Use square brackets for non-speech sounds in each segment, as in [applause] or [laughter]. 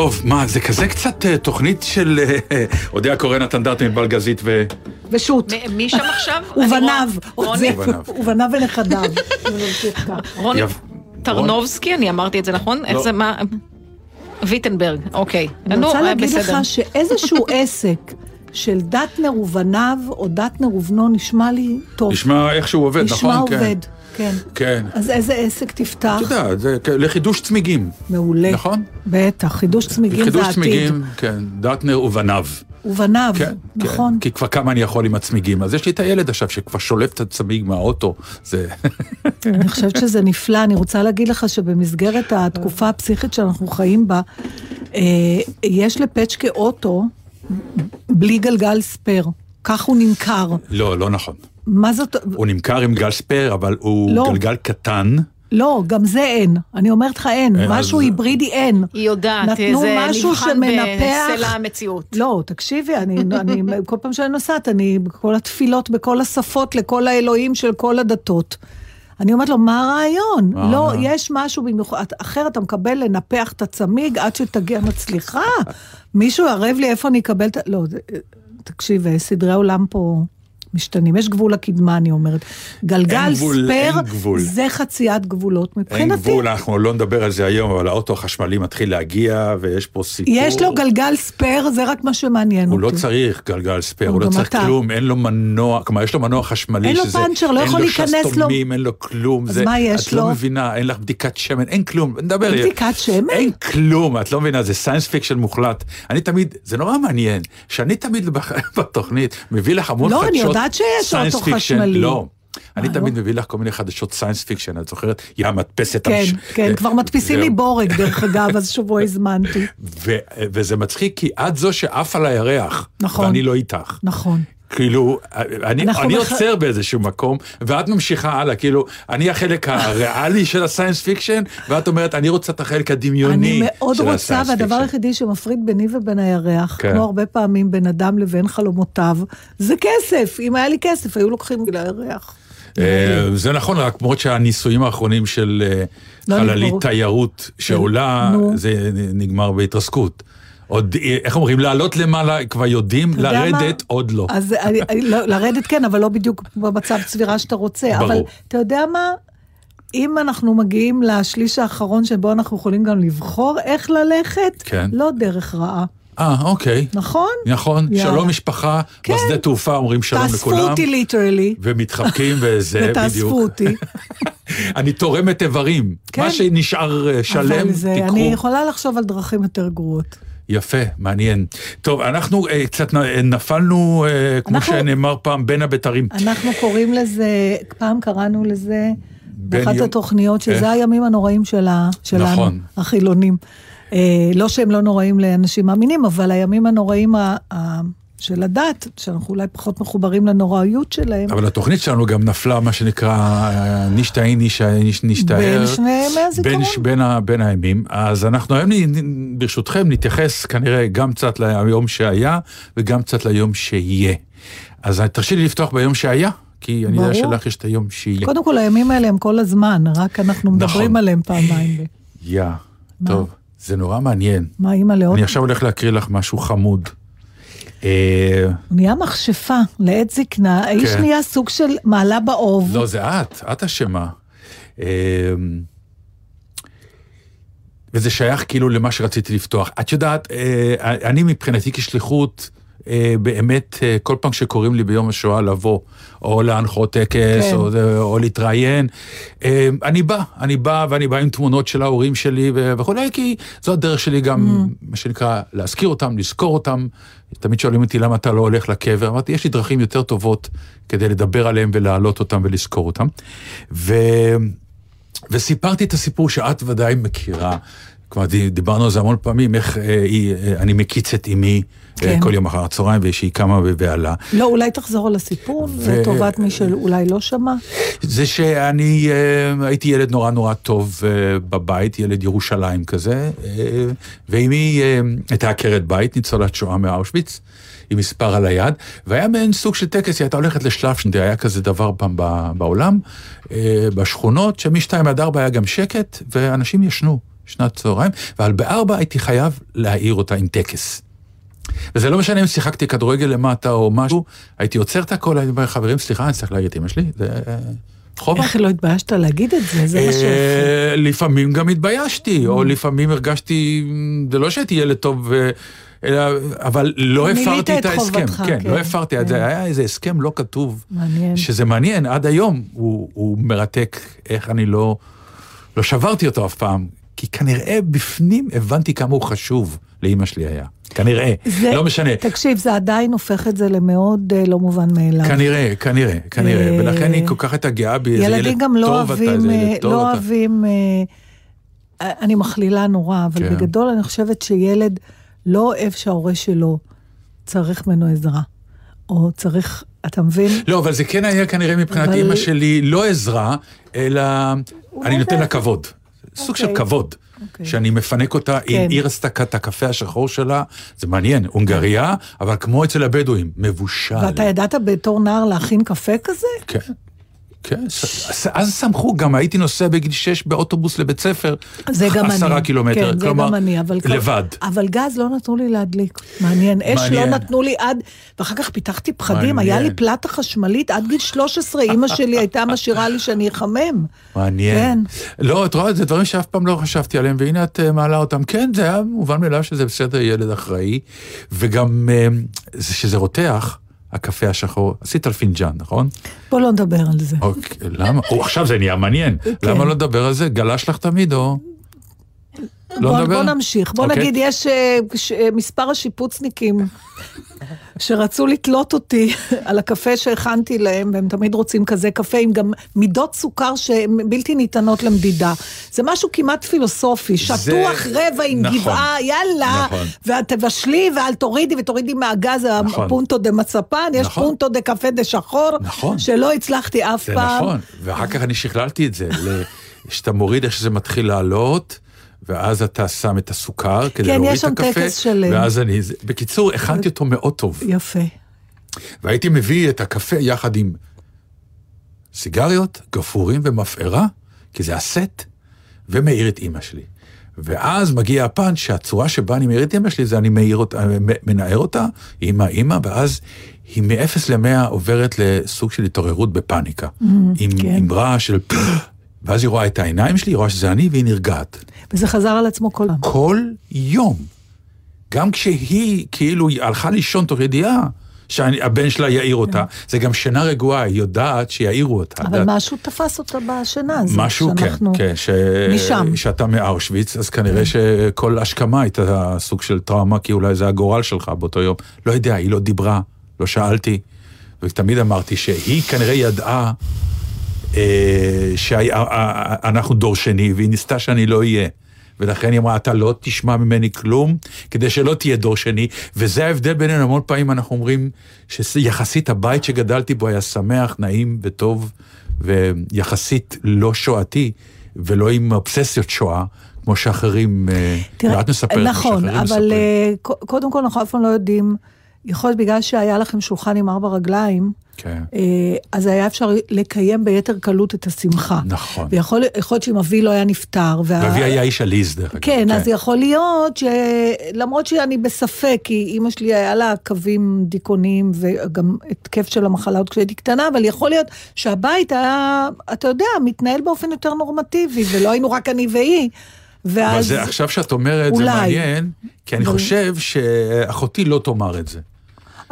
טוב, מה, זה כזה קצת אה, תוכנית של אה, אודיה קורן, נתן דטנר, בלגזית ו... ושות. מ- מי שם עכשיו? [laughs] ובניו. ובניו. ובניו ונכדיו. [laughs] רוני טרנובסקי, אני אמרתי את זה נכון? איך לא. זה, מה? ויטנברג, אוקיי. אני רוצה אה, להגיד. לך שאיזשהו [laughs] עסק של דטנר ובניו, או דטנר ובנו, נשמע לי טוב. נשמע איך שהוא עובד, נכון? נשמע כן. עובד, כן. כן. אז איזה עסק תפתח? את יודעת, זה לחידוש צמיגים, מעולה. נכון? בטח, חידוש צמיגים זה חידוש העתיד. צמיגים, כן, דטנר ובניו. ובניו, כן, נכון. כן. כי כבר כמה אני יכול עם הצמיגים. אז יש לי את הילד עכשיו שכבר שולף את הצמיג מהאוטו. זה... [laughs] אני חושבת שזה נפלא. אני רוצה להגיד לך שבמסגרת התקופה הפסיכית שאנחנו חיים בה, אה, יש לפצ'קה אוטו בלי גלגל ספייר. כך הוא נמכר. לא, לא נכון. מה זאת... הוא נמכר עם גל ספייר, אבל הוא לא. גלגל קטן. לא, גם זה אין. אני אומרת לך אין. אה, משהו אז- היברידי אין. היא יודעת, נתנו זה משהו נבחן שמנפח- בסלע המציאות. לא, תקשיבי, אני, אני, [laughs] כל פעם שאני נוסעת, אני בכל התפילות, בכל השפות, לכל האלוהים של כל הדתות. אני אומרת לו, מה הרעיון? מה לא? יש משהו במיוחד, אחר אתה מקבל לנפח את הצמיג עד שתגיע מצליחה. מישהו ערב לי איפה אני אקבל את. לא, תקשיב, סדרי עולם פה משתנים. יש גבול לקדמה, אני אומרת. גלגל אין גבול, ספייר, אין גבול. זה חציית גבולות אין מבחינתי. גבול, אנחנו לא נדבר על זה היום, אבל האוטו החשמלי מתחיל להגיע, ויש פה סיפור. יש לו גלגל ספייר, זה רק מה שמעניין הוא אותי. לא צריך גלגל ספייר, לא, הוא לא צריך אתה. כלום, אין לו מנוע, כלומר יש לו מנוע חשמלי אין לו שזה... פנצ'ר, לא יכול להיכנס אין לו. לו שסתומים, אין לו כלום. אז זה- מה יש את לו? לא מבינה, אין לך בדיקת שמן, אין כלום, נדבר. בדיקת שמן? אין כלום, את לא מבינה, זה science fiction מוחלט. אני תמיד, זה נורא מעניין, שאני תמיד [laughs] בתוכנית מביא לך המון לא, חדשות. יודעת שיש אוטו. חשמלי. לא. אני תמיד לא? מביא לך כל מיני חדשות סיינס פיקשן, את זוכרת? יא המדפסת. כן, כן, אה, כבר מדפיסים. לי בורג, דרך [laughs] אגב, אז שבוע הזמנתי. ו- וזה מצחיק כי את זו שעף על הירח, נכון. ואני לא איתך. נכון. כאילו, אני, אני בח- עוצר באיזשהו מקום, ואת ממשיכה הלאה, כאילו, אני החלק הריאלי של הסיינס פיקשן, ואת אומרת, אני רוצה את החלק הדמיוני אני מאוד של רוצה, ה science והדבר fiction. היחידי שמפריד ביני ובין הירח, כן. כמו הרבה פעמים בין אדם לבין חלומותיו, זה כסף. אם היה לי כסף, היו לוקחים לי לירח. אה, זה נכון, רק למרות שהניסויים האחרונים של אה, לא חללית. תיירות שעולה. זה נגמר בהתרסקות. עוד, איך אומרים, לעלות למעלה כבר יודעים, יודע מה? לרדת עוד לא. אז אני- אני- לא, לרדת כן, אבל לא בדיוק במצב צבירה שאתה רוצה. ברור. אבל אתה יודע מה? אם אנחנו מגיעים לשליש האחרון שבו אנחנו יכולים גם לבחור איך ללכת, כן. לא דרך רעה, אה, אוקיי. נכון? נכון, יאללה. שלום משפחה, כן. בשדה תעופה אומרים שלום תאספו לכולם. אותי ליטרלי, ומתחבקים [laughs] וזה בדיוק. ותאספו אותי. [laughs] אני תורמת איברים. כן. מה שנשאר אה, שלם, אבל זה, תיקחו. אני יכולה לחשוב על דרכים יותר גרועות. יפה, מעניין. טוב, אנחנו אה, קצת נ- נפלנו, אה, כמו אנחנו- שנאמר פעם, בין הבתרים. אנחנו קוראים לזה, פעם קראנו לזה, באחת יום- התוכניות, שזה איך? הימים הנוראים שלה, שלנו, נכון. החילונים. אה, לא שהם לא נוראים לאנשים מאמינים, אבל הימים הנוראים ה, ה, של הדת, שאנחנו אולי פחות מחוברים לנוראיות שלהם, אבל התוכנית שלנו גם נפלה, מה שנקרא, נישתאי נשתער. בין שני ימי הזיכרון. בין, בין, הימים. אז אנחנו היום, ברשותכם, נתייחס כנראה גם קצת ליום שהיה וגם קצת ליום שיהיה. אז תרשי לי לפתוח ביום שהיה, כי אני יודע ברור. שלך יש את היום שיהיה. קודם כל, הימים האלה הם כל הזמן, רק אנחנו מדברים נכון. עליהם פעמיים. יא, טוב, זה נורא מעניין. מה, אימא לעוד? אני עכשיו הולך להקריא לך משהו חמוד. אה, הוא נהיה מכשפה לעת זקנה, האיש כן. נהיה סוג של מעלה באוב. לא, זה את, את אשמה. אה, וזה שייך כאילו למה שרציתי לפתוח. את יודעת, אה, אני מבחינתי כשליחות, אה, באמת, אה, כל פעם שקוראים לי ביום השואה לבוא, או להנחות טקס, כן. או, או להתראיין, אה, אני בא, אני בא ואני בא עם תמונות של ההורים שלי וכולי, כי זו הדרך שלי גם, מה שנקרא, להזכיר אותם, לזכור אותם. תמיד שואלים אותי למה אתה לא הולך לקבר, אמרתי, יש לי דרכים יותר טובות כדי לדבר עליהם ולהעלות אותם ולזכור אותם. ו... וסיפרתי את הסיפור שאת ודאי מכירה. כבר דיברנו על זה המון פעמים, איך אה, היא, אה, אני מקיץ את אמי אה, כן. כל יום אחר הצהריים, ושהיא קמה ו- ועלה. לא, אולי תחזור על הסיפור, לטובת מי שאולי לא שמע. זה שאני אה, הייתי ילד נורא נורא טוב אה, בבית, ילד ירושלים כזה, אה, ואמי אה, הייתה עקרת בית, ניצולת שואה מאושוויץ, עם מספר על היד, והיה מעין סוג של טקס, היא הייתה הולכת לשלפשנדי, היה כזה דבר פעם בעולם, אה, בשכונות, שמשתיים עד ארבע היה גם שקט, ואנשים ישנו שנת צהריים, אבל בארבע הייתי חייב להעיר אותה עם טקס. וזה לא משנה אם שיחקתי כדורגל למטה או משהו, הייתי עוצר את הכל, הייתי אומר, חברים, סליחה, אני צריך להעיר את אמא שלי, זה אה, חובה. איך לא התביישת להגיד את זה? זה מה שיפה. אה, לפעמים גם התביישתי, או לפעמים הרגשתי, זה לא שהייתי ילד טוב, אלא, אבל לא מילאת הפרתי את את ההסכם. חובתך, כן, כן, לא הפרתי, כן. זה היה איזה הסכם לא כתוב. מעניין. שזה מעניין, עד היום הוא מרתק איך אני לא, לא שברתי אותו אף פעם, כי כנראה בפנים הבנתי כמה הוא חשוב לאימא שלי היה. כנראה, זה- לא משנה. תקשיב, זה עדיין הופך את זה למאוד אה, לא מובן מאליו. כנראה, כנראה, כנראה, אה, ולכן היא כל כך הייתה גאה בי, איזה ילד גם לא טוב אתה, אוהבים, איזה אה, ילד טוב לא אתה. אוהבים, אה, אני מכלילה נורא, אבל כן. בגדול אני חושבת שילד לא אוהב שההורה שלו צריך ממנו עזרה. או צריך, אתה מבין? לא, אבל זה כן היה כנראה מבחינת אבל- אימא שלי לא עזרה, אלא אני נותן לה כבוד. סוג של אוקיי. כבוד. אוקיי. שאני מפנק אותה, כן. היא היא רצתה את הקפה השחור שלה, זה מעניין, הונגריה, אבל כמו אצל הבדואים, מבושל. ואתה ידעת בתור נער להכין קפה כזה? כן. כן, אז סמכו, גם הייתי נוסע בגיל 6 באוטובוס לבית ספר, זה גם אני. עשרה קילומטר, כן, זה כלומר, גם אני, אבל... לבד. אבל גז לא נתנו לי להדליק. מעניין. אש לא מעניין. נתנו לי עד... ואחר כך פיתחתי פחדים, היה מעניין. לי פלטה חשמלית עד גיל 13, אימא [laughs] שלי הייתה משאירה לי שאני אחמם. מעניין. כן. לא, את רואה, זה דברים שאף פעם לא חשבתי עליהם, והנה את אה, מעלה אותם. כן, זה היה מובן מאליו שזה בסדר, ילד אחראי, וגם אה, זה שזה רותח, הקפה השחור, עשית על פינג'אן, נכון? בוא לא נדבר על זה. אוקיי, למה? עכשיו זה נהיה מעניין. כן. למה לא לדבר על זה? גלש לך תמיד, או... לא בוא, נדבר? בוא נמשיך. בוא אוקיי. נגיד, יש אה, ש- אה, מספר השיפוצניקים [laughs] שרצו לתלות אותי על הקפה שהכנתי להם, והם תמיד רוצים כזה קפה עם גם מידות סוכר שהן בלתי ניתנות למדידה. זה משהו כמעט פילוסופי, שטוח רבע עם נכון. גבעה, יאללה, נכון. ואת תבשלי ואל תורידי, ותורידי מהגז נכון. הפונטו דה מצפן, יש נכון. פונטו דה קפה דה שחור, נכון. שלא הצלחתי אף זה פעם. נכון, ואחר כך אני שכללתי את זה, ל- שאתה מוריד איך שזה מתחיל לעלות, ואז אתה שם את הסוכר כדי כן, להוריד יש את שם הקפה, טקס שלם. ואז אני... בקיצור, הכנתי אותו מאוד טוב, יפה. והייתי מביא את הקפה יחד עם סיגריות, גפרורים ומפערה, כי זה הסט, ומאיר את אימא שלי. ואז מגיע הפאנץ' שהצורה שבה אני מאיר את אימא שלי זה אני מאיר אותה, מנער אותה, אימא, אימא, ואז היא מ-0 ל-100 עוברת לסוג של התעוררות בפאניקה. עם, כן. עם רעש של... ואז היא רואה את העיניים שלי, היא רואה שזה אני, והיא נרגעת. וזה חזר על עצמו כל פעם. כל יום. גם כשהיא כאילו הלכה לישון תוך ידיעה שהבן שלה יעיר אותה, זה גם שינה רגועה, היא יודעת שיעירו אותה. כן. אבל. משהו תפס אותה בשינה הזאת. משהו, כן, כן, ש... משם. שאתה מאושוויץ, אז כנראה שכל השכמה הייתה סוג של טראומה, כי אולי זה הגורל שלך באותו יום. לא יודע, היא לא דיברה, לא שאלתי, ותמיד אמרתי שהיא כנראה ידעה שאנחנו דור שני, והיא ניסתה שאני לא אהיה. ולכן היא אמרה, אתה לא תשמע ממני כלום, כדי שלא תהיה דור שני, וזה ההבדל בינינו, המון פעמים אנחנו אומרים שיחסית הבית שגדלתי בו היה שמח, נעים וטוב, ויחסית לא שואתי, ולא עם אובססיות שואה, כמו שאחרים, אה, תראה, את מספרת, נכון, אבל. אה, ק- קודם כל אנחנו אף פעם לא יודעים יכול להיות בגלל שהיה לכם שולחן עם ארבע רגליים, כן. אה, אז היה אפשר לקיים ביתר קלות את השמחה. נכון. ויכול יכול להיות שאם אבי לא היה נפטר, וה... ואבי היה איש עליז, דרך אגב. כן, אז יכול להיות שלמרות שאני בספק, כי אימא שלי היה לה קווים דיכאוניים וגם התקף של המחלה עוד כשהייתי קטנה, אבל יכול להיות שהבית היה, אתה יודע, מתנהל באופן יותר נורמטיבי, ולא היינו רק אני והיא. אבל ואז... זה, עכשיו שאת אומרת, זה אולי. מעניין, כי אני אבל- חושב שאחותי לא תאמר את זה.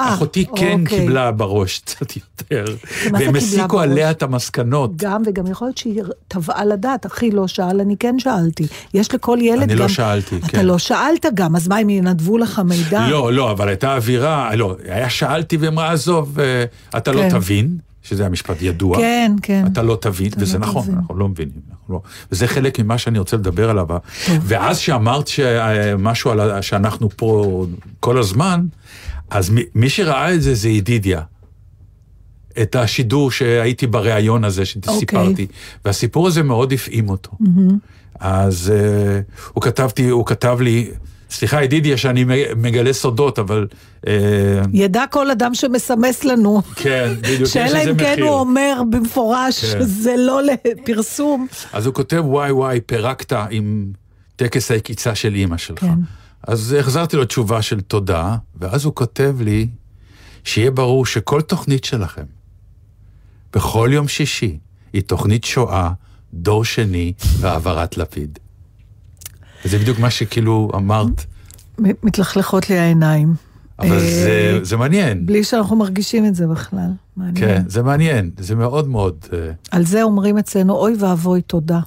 אה, אחותי כן אוקיי. קיבלה בראש [laughs] קצת יותר, והם הסיקו? עליה את המסקנות. גם, וגם יכול להיות שהיא טבעה לדעת, אחי לא שאל, אני כן שאלתי. יש לכל ילד אני גם... לא שאלתי, אתה כן. לא שאלת גם, אז מה, הם ינדבו לך מידע? לא, לא, אבל הייתה אווירה, לא, היה שאלתי ואמרה, עזוב, אה, אתה לא כן. תבין, שזה המשפט ידוע. כן, כן. אתה לא תבין, אתה וזה לא נכון, תבין. אנחנו לא מבינים. אנחנו לא, וזה חלק ממה שאני רוצה לדבר עליו. ואז שאמרת משהו על שאנחנו פה כל הזמן, אז מי- מי שראה את זה זה ידידיה. את השידור שהייתי בריאיון הזה שסיפרתי, והסיפור הזה מאוד הפעים אותו. אז uh, הוא, כתבתי, הוא כתב לי, סליחה ידידיה שאני מגלה סודות, אבל... Uh, ידע כל אדם שמסמס לנו. כן, בדיוק, שאלא אם כן מחיר. הוא אומר במפורש כן. שזה לא לפרסום. אז הוא כותב, וואי וואי, פירקת עם טקס היקיצה של אימא שלך. כן. אז החזרתי לו תשובה של תודה, ואז הוא כותב לי, שיהיה ברור שכל תוכנית שלכם, בכל יום שישי, היא תוכנית שואה, דור שני והעברת לפיד. וזה בדיוק מה שכאילו אמרת, מתלכלכות לי העיניים. אבל אה, זה, זה מעניין. בלי שאנחנו מרגישים את זה בכלל. מעניין. כן, זה מעניין, זה מאוד מאוד... אה, על זה אומרים אצלנו, אוי ואבוי, תודה.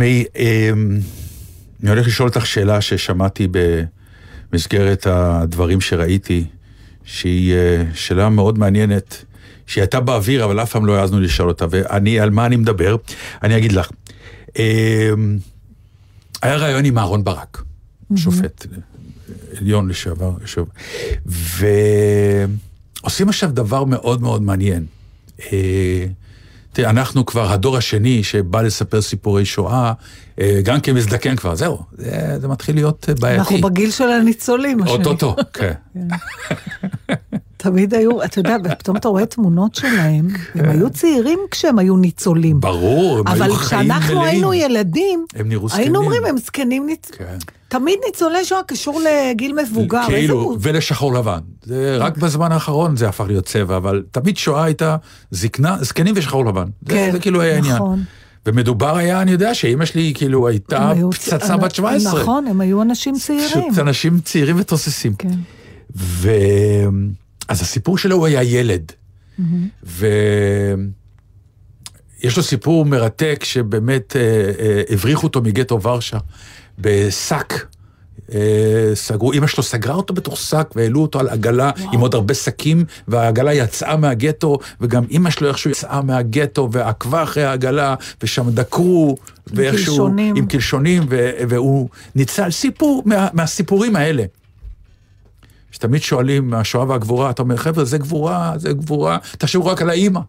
תשמעי, אמ, אני הולך לשאול אותך שאלה ששמעתי במסגרת הדברים שראיתי, שהיא אה, שאלה מאוד מעניינת, שהיא הייתה באוויר, אבל אף פעם לא העזנו לשאול אותה, ואני, על מה אני מדבר? אני אגיד לך. אמ, היה רעיון עם אהרן ברק, שופט עליון לשעבר, לשעבר. ועושים עכשיו דבר מאוד מאוד מעניין. אה, תראה, אנחנו כבר הדור השני שבא לספר סיפורי שואה, אה, גם כמזדקן כבר, זהו, זה, זה מתחיל להיות אה, בעייתי. אנחנו בגיל של הניצולים. אוטוטו, כן. [laughs] תמיד היו, אתה יודע, פתאום אתה רואה תמונות שלהם, הם היו צעירים כשהם היו ניצולים. ברור, הם אבל היו חיים מלאים. כשאנחנו היינו ילדים. היינו אומרים, הם זקנים ניצ... תמיד ניצולי שואה קשור לגיל מבוגר. כאילו, ולשחור לבן. זה רק בזמן האחרון זה הפך להיות צבע, אבל תמיד שואה הייתה זקנה, זקנים ושחור לבן. זה, כן, זה כאילו היה. נכון. ומדובר היה, אני יודע, שאימא שלי כאילו הייתה פצצה בת 17. נכון, הם היו אנשים צעירים. פשוט אנשים צעירים ותוססים. כן. ו... אז הסיפור שלו הוא היה ילד. ויש לו סיפור מרתק שבאמת אה, אה, הבריחו אותו מגטו ורשה בשק. אה, סגרו, אמא שלו סגרה אותו בתוך שק והעלו אותו על עגלה וואו. עם עוד הרבה שקים והעגלה יצאה מהגטו וגם אמא שלו איכשהו יצאה מהגטו ועקבה אחרי העגלה ושם דקרו ואיכשהו קלשונים. עם קלשונים ו- והוא ניצל סיפור מה, מהסיפורים האלה. שתמיד שואלים מהשואה והגבורה, אתה אומר, חבר'ה, זה גבורה, זה גבורה, תחשבו רק על האימא.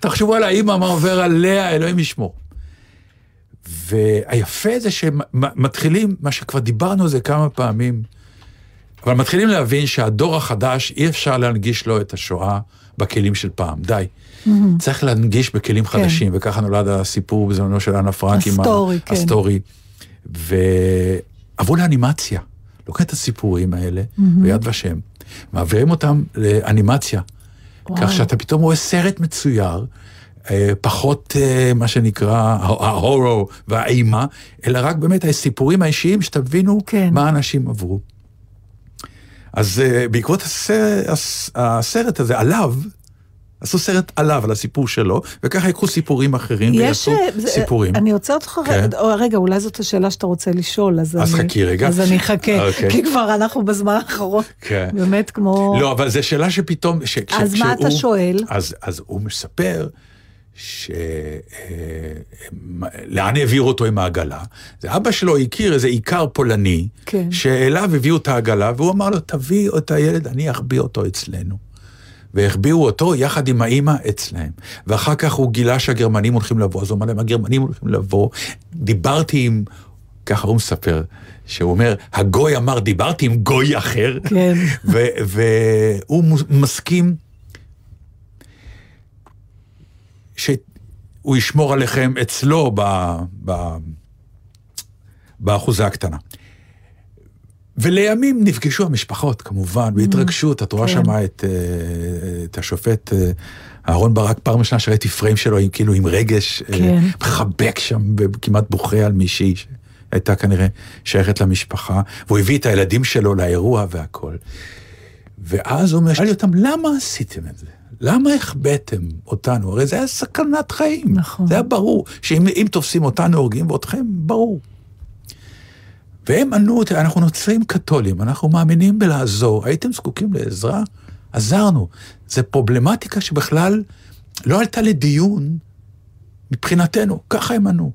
תחשבו על האימא, מה עובר עליה, אלוהים ישמור. והיפה זה שמתחילים, מה שכבר דיברנו על זה כמה פעמים, אבל מתחילים להבין שהדור החדש, אי אפשר להנגיש לו את השואה בכלים של פעם, די. צריך להנגיש בכלים חדשים, וככה נולד הסיפור בזמנו של אנה פרנק עם ה story, כן. ה story. ועברו לאנימציה. לוקחים את הסיפורים האלה ביד ושם, מעבירים אותם לאנימציה. כך שאתה פתאום רואה סרט מצויר, פחות אה, מה שנקרא ההורו והאימה, אלא רק באמת הסיפורים האישיים, שתבינו כן. מה אנשים עברו. אז אה, בעקבות הסרט, הסרט הזה עליו, עשו סרט עליו, על הסיפור שלו, וככה יקחו סיפורים אחרים. ויעשו אה, זה- סיפורים. אני עוצרת אותך כן. רגע, או, רגע, אולי זאת השאלה שאתה רוצה לשאול, אז אז אני... חכי רגע. אז אני אחכה, אוקיי. כי כבר אנחנו בזמן האחרון, כן. באמת כמו... לא, אבל זו שאלה שפתאום... ש, ש, אז מה אתה כשהוא- שואל? אז, אז הוא מספר ש... אה, לאן העבירו אותו עם העגלה? זה אבא שלו הכיר איזה איכר פולני, כן. שאליו הביאו את העגלה, והוא אמר לו, תביא את הילד, אני אחביא אותו אצלנו. והחביאו אותו יחד עם האימא אצלהם. ואחר כך הוא גילה שהגרמנים הולכים לבוא, אז הוא אמר להם, הגרמנים הולכים לבוא. דיברתי עם, ככה הוא מספר, שהוא אומר, הגוי אמר, דיברתי עם גוי אחר. כן. והוא מסכים הוא ישמור עליכם אצלו ב, ב, באחוזה הקטנה. ולימים נפגשו המשפחות, כמובן, בהתרגשות. את רואה כן. שם את, אה, את השופט אה, אהרון ברק, פעם ראשונה שראיתי פריים שלו, עם, כאילו עם רגש, אה, כן. מחבק שם, כמעט בוכה על מישהי שהייתה כנראה שייכת למשפחה, והוא הביא את הילדים שלו לאירוע והכל. ואז הוא אומר, שאל לי אותם, למה עשיתם את זה? למה החבאתם אותנו? הרי זה היה סכנת חיים. נכון. זה היה ברור, שאם אם תופסים אותנו הורגים ואתכם, ברור. והם ענו, "תראה, אנחנו נוצרים קתולים, אנחנו מאמינים בלעזור. הייתם זקוקים לעזרה? עזרנו. זו פרובלמטיקה שבכלל לא עלתה לדיון מבחינתנו, ככה הם ענו.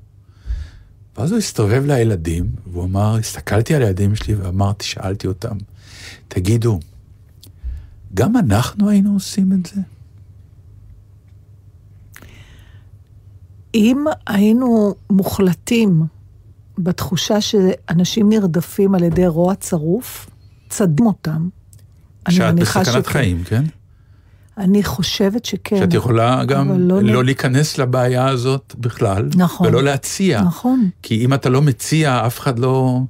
ואז הוא הסתובב לילדים, והוא אמר, הסתכלתי על הילדים שלי ואמרתי, שאלתי אותם, תגידו, גם אנחנו היינו עושים את זה? אם היינו מוחלטים בתחושה שאנשים נרדפים על ידי רוע צרוף, צדים אותם. שאת בסכנת שכן. חיים, כן? אני חושבת שכן. שאת יכולה גם לא לא להיכנס לבעיה הזאת בכלל, נכון. ולא להציע. נכון. כי אם אתה לא מציע, אף אחד לא...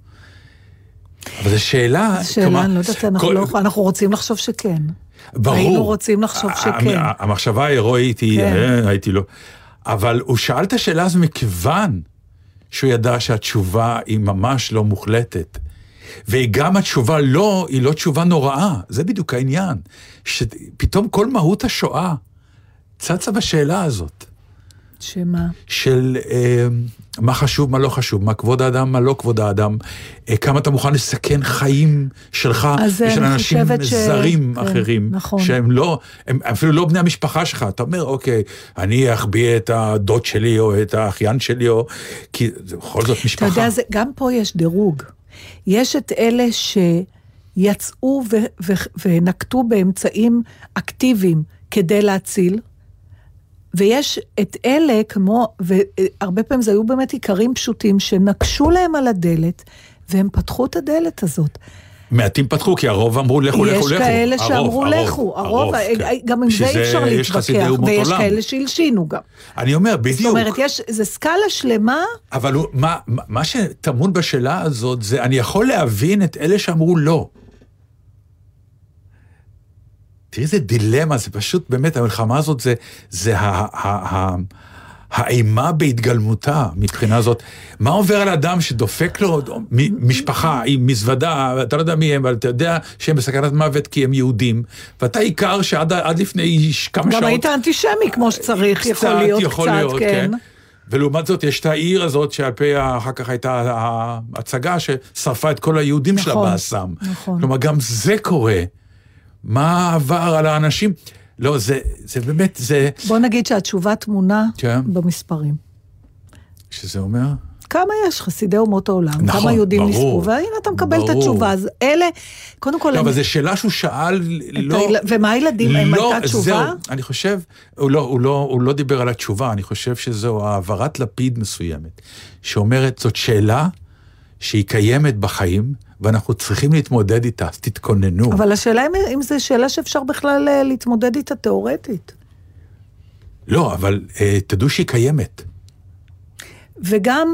אבל זו שאלה... זו שאלה, כלומר, אני לא יודעת, אנחנו כל- לא אנחנו רוצים לחשוב שכן. ברור. היינו רוצים לחשוב שכן. המחשבה ההירואית היא, כן. אה, הייתי לא... אבל הוא שאל את השאלה הזו מכיוון שהוא ידע שהתשובה היא ממש לא מוחלטת. וגם התשובה לא, היא לא תשובה נוראה, זה בדיוק העניין. שפתאום כל מהות השואה צצה בשאלה הזאת. שמה? של אה, מה חשוב, מה לא חשוב, מה כבוד האדם, מה לא כבוד האדם, אה, כמה אתה מוכן לסכן חיים שלך אז ושל אנשים ש- זרים כן, אחרים, נכון. שהם לא, הם אפילו לא בני המשפחה שלך, אתה אומר, אוקיי, אני אחביא את הדוד שלי או את האחיין שלי, או... כי זה בכל זאת אתה משפחה. יודע, זה, גם פה יש דירוג. יש את אלה שיצאו ו- ו- ונקטו באמצעים אקטיביים כדי להציל, ויש את אלה, כמו, והרבה פעמים זה היו באמת איכרים פשוטים, שנקשו להם על הדלת, והם פתחו את הדלת הזאת. מעטים פתחו, כי הרוב אמרו לכו, לכו, לכו. יש כאלה שאמרו לכו, הרוב, כן. גם עם זה אי אפשר להתווכח, ויש. כאלה שהלשינו גם. אני אומר, זאת בדיוק. אומרת, יש, זה סקאלה שלמה, אבל מה- מה שטמון בשאלה הזאת זה, אני יכול להבין את אלה שאמרו לא. תראי איזה דילמה, זה פשוט, באמת, המלחמה הזאת זה, זה ה, ה, ה, האימה בהתגלמותה מבחינה זאת. מה עובר על אדם שדופק לו משפחה עם מזוודה, אתה לא יודע מי הם, אבל אתה יודע שהם בסכנת מוות כי הם יהודים, ואתה עיקר שעד עד לפני כמה גם שעות... היית אנטישמי כמו שצריך, יכול להיות יכול קצת, להיות, כן. ולעומת זאת יש את העיר הזאת שעל פי אחר כך הייתה ההצגה ששרפה את כל היהודים שלה נכון, באסם. נכון. כלומר, גם זה קורה. מה עבר על האנשים? לא, זה, זה באמת, זה... בוא נגיד שהתשובה טמונה כן. במספרים. שזה אומר? כמה יש חסידי אומות העולם, נכון, כמה יהודים ברור, נספו, והנה אתה מקבל את ברור. התשובה. אז אלה, קודם כל, לא, אני- אבל זו שאלה שהוא שאל, לא... היל- ומה הילדים, לא, הייתה תשובה? זהו, אני חושב, הוא לא, הוא, לא, הוא לא דיבר על התשובה, אני חושב שזו העברת לפיד מסוימת, שאומרת, זאת שאלה שהיא קיימת בחיים, ואנחנו צריכים להתמודד איתה, אז תתכוננו. אבל השאלה אם, אם זו שאלה שאפשר בכלל אה, להתמודד איתה תיאורטית. לא, אבל אה, תדעו שהיא קיימת. וגם...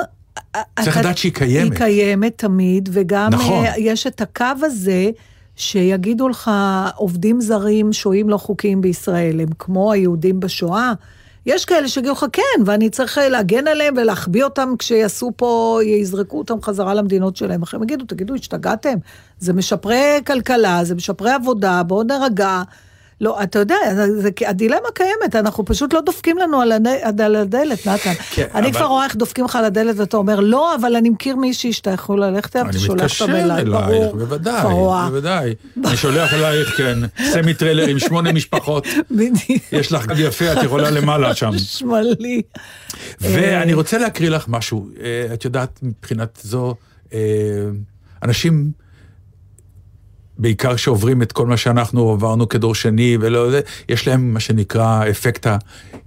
אה, צריך אתה- לדעת שהיא קיימת. היא קיימת תמיד, וגם נכון. אה, יש את הקו הזה שיגידו לך, עובדים זרים שוהים לא חוקיים בישראל, הם כמו היהודים בשואה. יש כאלה שיגידו לך, כן, ואני צריך אה, להגן עליהם ולהחביא אותם כשיעשו פה, יזרקו אותם חזרה למדינות שלהם. אחרי הם יגידו, תגידו, השתגעתם? זה משפרי כלכלה, זה משפרי עבודה, בואו נרגע. לא, אתה יודע, זה, זה, הדילמה קיימת, אנחנו פשוט לא דופקים לנו על, הד, על הדלת, נתן. כן, אני אבל- כבר רואה איך דופקים לך על הדלת ואתה אומר, לא, אבל אני מכיר מישהי שאתה יכול ללכת אליו, שולח אותה אליי, אלייך, ברור. בוודאי, רואה. בוודאי. אני שולח אלייך, כן, סמיטריילר עם שמונה [laughs] משפחות. בדיוק. יש לך גב יפה, את יכולה למעלה שם. [laughs] שמאלי. ואני רוצה להקריא לך משהו. אה, את יודעת, מבחינת זו, אה, אנשים, בעיקר שעוברים את כל מה שאנחנו עברנו כדור שני, ולא זה, יש להם מה שנקרא אפקט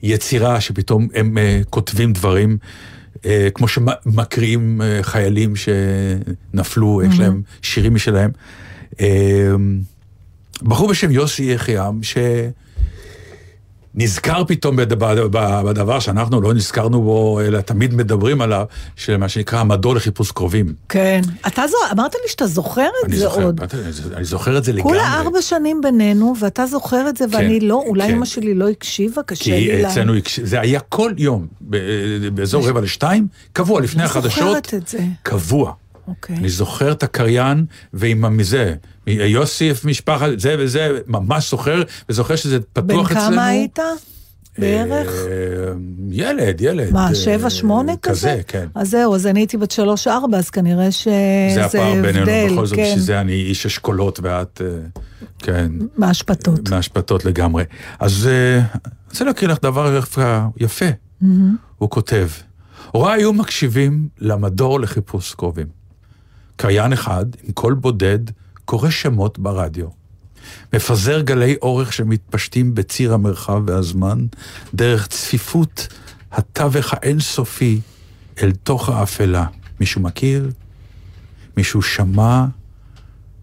היצירה, שפתאום הם אה, כותבים דברים, אה, כמו שמקריאים אה, חיילים שנפלו, יש להם שירים משלהם. אה, בחור בשם יוסי יחיעם, ש... נזכר פתאום בדבר שאנחנו לא נזכרנו בו, אלא תמיד מדברים עליו, של מה שנקרא המדור לחיפוש קרובים. כן. אתה זו... אמרת לי שאתה זוכר את אני זה זוכר, עוד. אני זוכר את זה לגמרי. כולה ארבע שנים בינינו, ואתה זוכר את זה, ואני לא, אולי כן. אמא שלי לא הקשיבה, קשה לי כי לה... אצלנו, הקש- זה היה כל יום, באזור רבע לשתיים, קבוע, לפני החדשות, זוכרת את זה. קבוע. אוקיי. אני זוכר את הקריין, ועם המזה, יוסיף, משפחת, זה וזה, ממש זוכר, וזוכר שזה בן פתוח אצלנו. כמה היית? בערך? אה, ילד, ילד. מה, אה, שבע, שמונה כזה? כזה, כן. אז זהו, אז אני הייתי בת שלוש, ארבע, אז כנראה שזה זה הבדל, הפער בינינו, בכל זאת, כן, בשביל זה אני איש אשכולות ואת, אה, כן, מהשפתות. מהשפתות לגמרי. אז אני רוצה להקריא לך דבר יפה- יפה. הוא כותב, הוריי היו מקשיבים למדור לחיפוש קרובים. קריין אחד, עם קול בודד, קורא שמות ברדיו. מפזר גלי אורך שמתפשטים בציר המרחב והזמן, דרך צפיפות התווך האינסופי אל תוך האפלה. מישהו מכיר? מישהו שמע?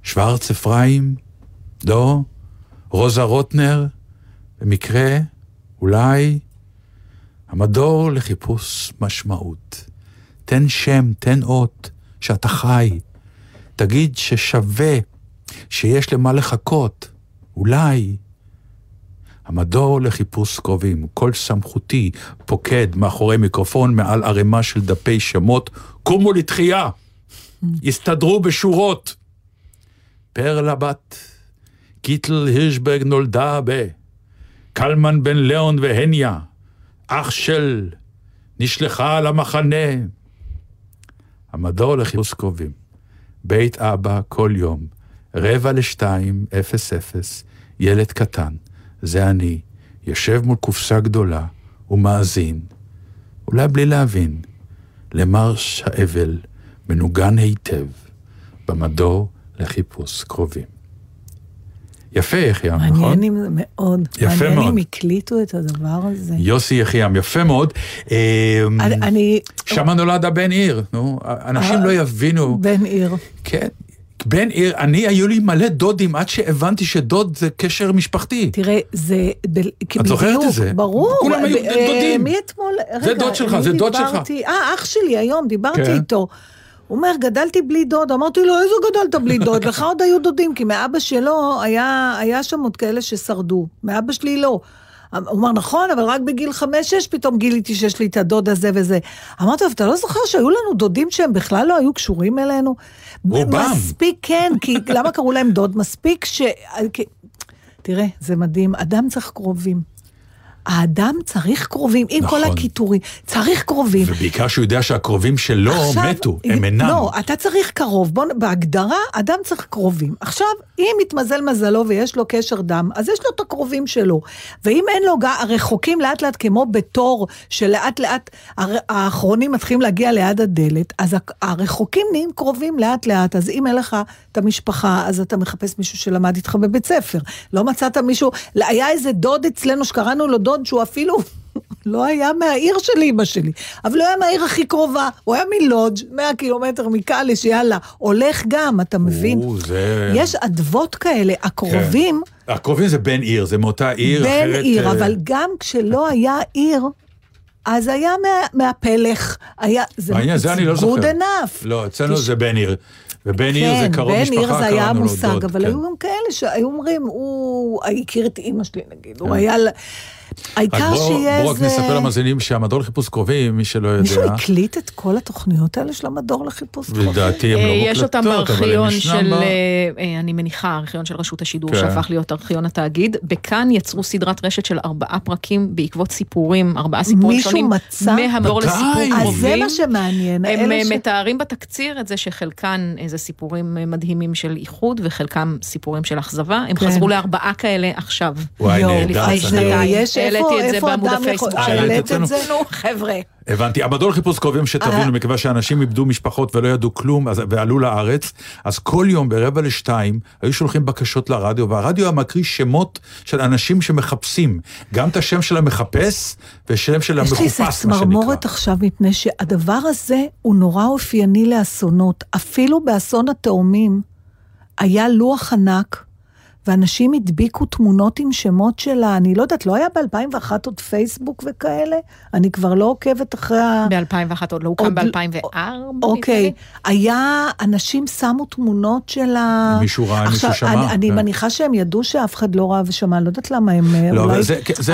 שוורץ אפרים? לא? רוזה רוטנר? במקרה? אולי? המדור לחיפוש משמעות. תן שם, תן אות, שאתה חי. תגיד ששווה, שיש למה לחכות. אולי. המדור לחיפוש קרובים, קול סמכותי, פוקד מאחורי מיקרופון מעל ערימה של דפי שמות, קומו לתחייה, הסתדרו בשורות. פרלה בת, גיטל הירשברג נולדה ב... קלמן בן ליאון והניה, אח של, נשלחה למחנה. המדור לחיפוש קרובים, בית אבא כל יום, רבע לשתיים, אפס אפס, ילד קטן, זה אני, יושב מול קופסה גדולה ומאזין, אולי בלי להבין, למרש האבל מנוגן היטב במדור לחיפוש קרובים. יפה, יחיעם, נכון? מעניין אם זה מאוד. יפה מעניין מאוד. אם הקליטו את הדבר הזה. יוסי יחיעם, יפה מאוד. אה, אני-. שם נולד הבן עיר, נו, אנשים לא יבינו. בן עיר. כן, בן עיר, אני, היו לי מלא דודים עד שהבנתי שדוד זה קשר משפחתי. תראה, זה... ב- את זוכרת בדיוק, את זה? ברור. כולם היו ב- אה, דודים. מי אתמול... זה רגע, דוד שלך, זה דוד שלך. אה, אח שלי היום, דיברתי כן. איתו. הוא אומר, גדלתי בלי דוד. אמרתי לו, איזה גדלת בלי דוד? לך עוד היו דודים, כי מאבא שלו היה, היה שם עוד כאלה ששרדו. מאבא שלי לא. הוא אומר, נכון, אבל רק בגיל חמש-שש פתאום גיליתי שיש לי את הדוד הזה וזה. אמרתי לו, אתה לא זוכר שהיו לנו דודים שהם בכלל לא היו קשורים אלינו? רובם. מספיק, כן, כי למה קראו להם דוד? מספיק ש... תראה, זה מדהים, אדם צריך קרובים. האדם צריך קרובים, עם נכון. כל הקיטורים, צריך קרובים. ובעיקר שהוא יודע שהקרובים שלו עכשיו- מתו, הם אינם. לא, אתה צריך קרוב. בוא, בהגדרה, אדם צריך קרובים. עכשיו, אם מתמזל מזלו ויש לו קשר דם, אז יש לו את הקרובים שלו. ואם אין לו, הרחוקים לאט לאט, כמו בתור, שלאט לאט האחרונים מתחילים להגיע ליד הדלת, אז הרחוקים נהיים קרובים לאט לאט. אז אם אין לך את המשפחה, אז אתה מחפש מישהו שלמד איתך בבית ספר. לא מצאת מישהו, היה איזה דוד אצלנו שקראנו לו דוד שהוא אפילו... [laughs] לא היה מהעיר של אימא שלי, אבל הוא היה מהעיר הכי קרובה, הוא היה מלודג' 100 קילומטר מקאליש, יאללה, הולך גם, אתה מבין? או, זה... יש אדוות כאלה, הקרובים, הקרובים זה בן עיר, זה מאותה עיר בן אחרת. עיר, אה, אבל גם כשלא היה עיר, אז היה מה, מהפלך, היה, זה מעניין, זה אני לא זוכר. good enough. לא, אצלנו זה בן עיר. ובן עיר זה כן, קרוב בן משפחה, עיר זה היה קראנו לו המושג, דוד, אבל כן. היו גם כאלה שהיו אומרים, הוא הכיר את אימא שלי נגיד, הוא היה... העיקר שיהיה בואו רק נספר איזה... למאזינים שהמדור לחיפוש קרובים, מי שלא מישהו יודע, הקליט את כל התוכניות האלה של המדור לחיפוש קרובים? לדעתי הם אה, לא מוקלטות, יש אותם אבל הם בארכיון של, אה, אה, אני מניחה, הארכיון של רשות השידור, כן. שהפך להיות ארכיון התאגיד. בכאן יצרו סדרת רשת של ארבעה פרקים בעקבות סיפורים, ארבעה סיפורים מישהו שונים. מצא? מהמדור. לסיפור אז אז קרובים. זה מה שמעניין. הם אה, מתארים בתקציר את זה שחלקן איזה סיפורים אה, מדהימים של איחוד וחלקם סיפורים של אכזבה. הם כן. חזרו לארבעה כאלה עכשיו. וואי, נהדר. יש העליתי את זה איפה בעמוד אדם הפייסבוק יכול- שלנו. העלית את זה? נו, חבר'ה. הבנתי. המדור לחיפוש קרובים שתבינו, אה. מכיוון שאנשים איבדו משפחות ולא ידעו כלום אז- ועלו לארץ, אז כל יום ברבע לשתיים היו שולחים בקשות לרדיו, והרדיו היה מקריא שמות של אנשים שמחפשים. גם את השם של המחפש ושם של יש לי המחופש, איזה מה שנקרא. צמרמורת עכשיו, מפני שהדבר הזה הוא נורא אופייני לאסונות. אפילו באסון התאומים היה לוח ענק, ואנשים הדביקו תמונות עם שמות שלה, אני לא יודעת, לא היה ב-2001 עוד פייסבוק וכאלה? אני כבר לא עוקבת אחרי ה... ב-2001 עוד לא הוקם עוד- ב-2004. אוקיי, היה, אנשים שמו תמונות של ה... מישהו ראה, מישהו שמע, אני, אני כן. מניחה שהם ידעו שאף אחד לא ראה ושמע, לא יודעת למה הם אה, לא, אולי...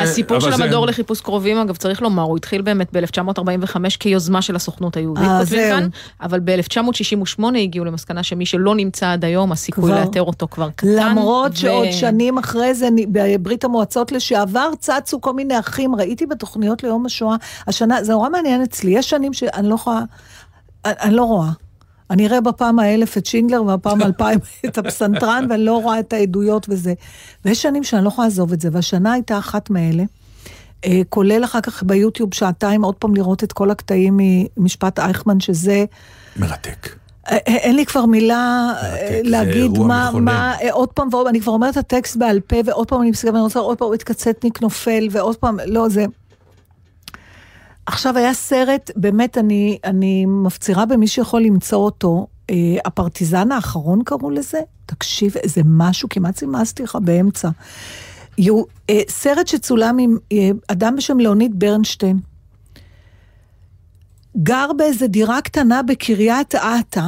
הסיפור של המדור לחיפוש קרובים, אגב, צריך לומר, הוא התחיל באמת ב-1945 כיוזמה של הסוכנות היהודית, אה, כותבים זהו. כאן, אבל ב-1968 הגיעו למסקנה שמי שלא נמצא עד היום, הסיכוי. לאתר אותו כבר קטן. למרות שעוד שנים אחרי זה, בברית המועצות לשעבר, צצו כל מיני אחים, ראיתי בתוכניות ליום השואה, השנה, זה נורא מעניין אצלי, יש שנים שאני לא יכולה, אני, אני לא רואה. אני אראה בפעם האלף את שינדלר ובפעם האלפיים [laughs] את הפסנתרן, ואני לא רואה את העדויות וזה. ויש שנים שאני לא יכולה לעזוב את זה, והשנה הייתה אחת מאלה. אה, כולל אחר כך ביוטיוב שעתיים, עוד פעם לראות את כל הקטעים ממשפט אייכמן, שזה... מרתק. אה, אין לי כבר מילה אה, זה להגיד מה. מה, אה, עוד פעם ועוד, אני כבר אומרת את הטקסט בעל פה, ועוד פעם אני מסתכלת, ואני רוצה עוד פעם את קצטניק נופל, ועוד פעם, לא, זה... עכשיו היה סרט, באמת, אני, אני מפצירה במי שיכול למצוא אותו, אה, הפרטיזן האחרון קראו לזה, תקשיב, איזה משהו, כמעט סימסתי לך באמצע. יו, אה, סרט שצולם עם אה, אדם בשם לאוניד ברנשטיין. גר באיזה דירה קטנה בקריית אתא,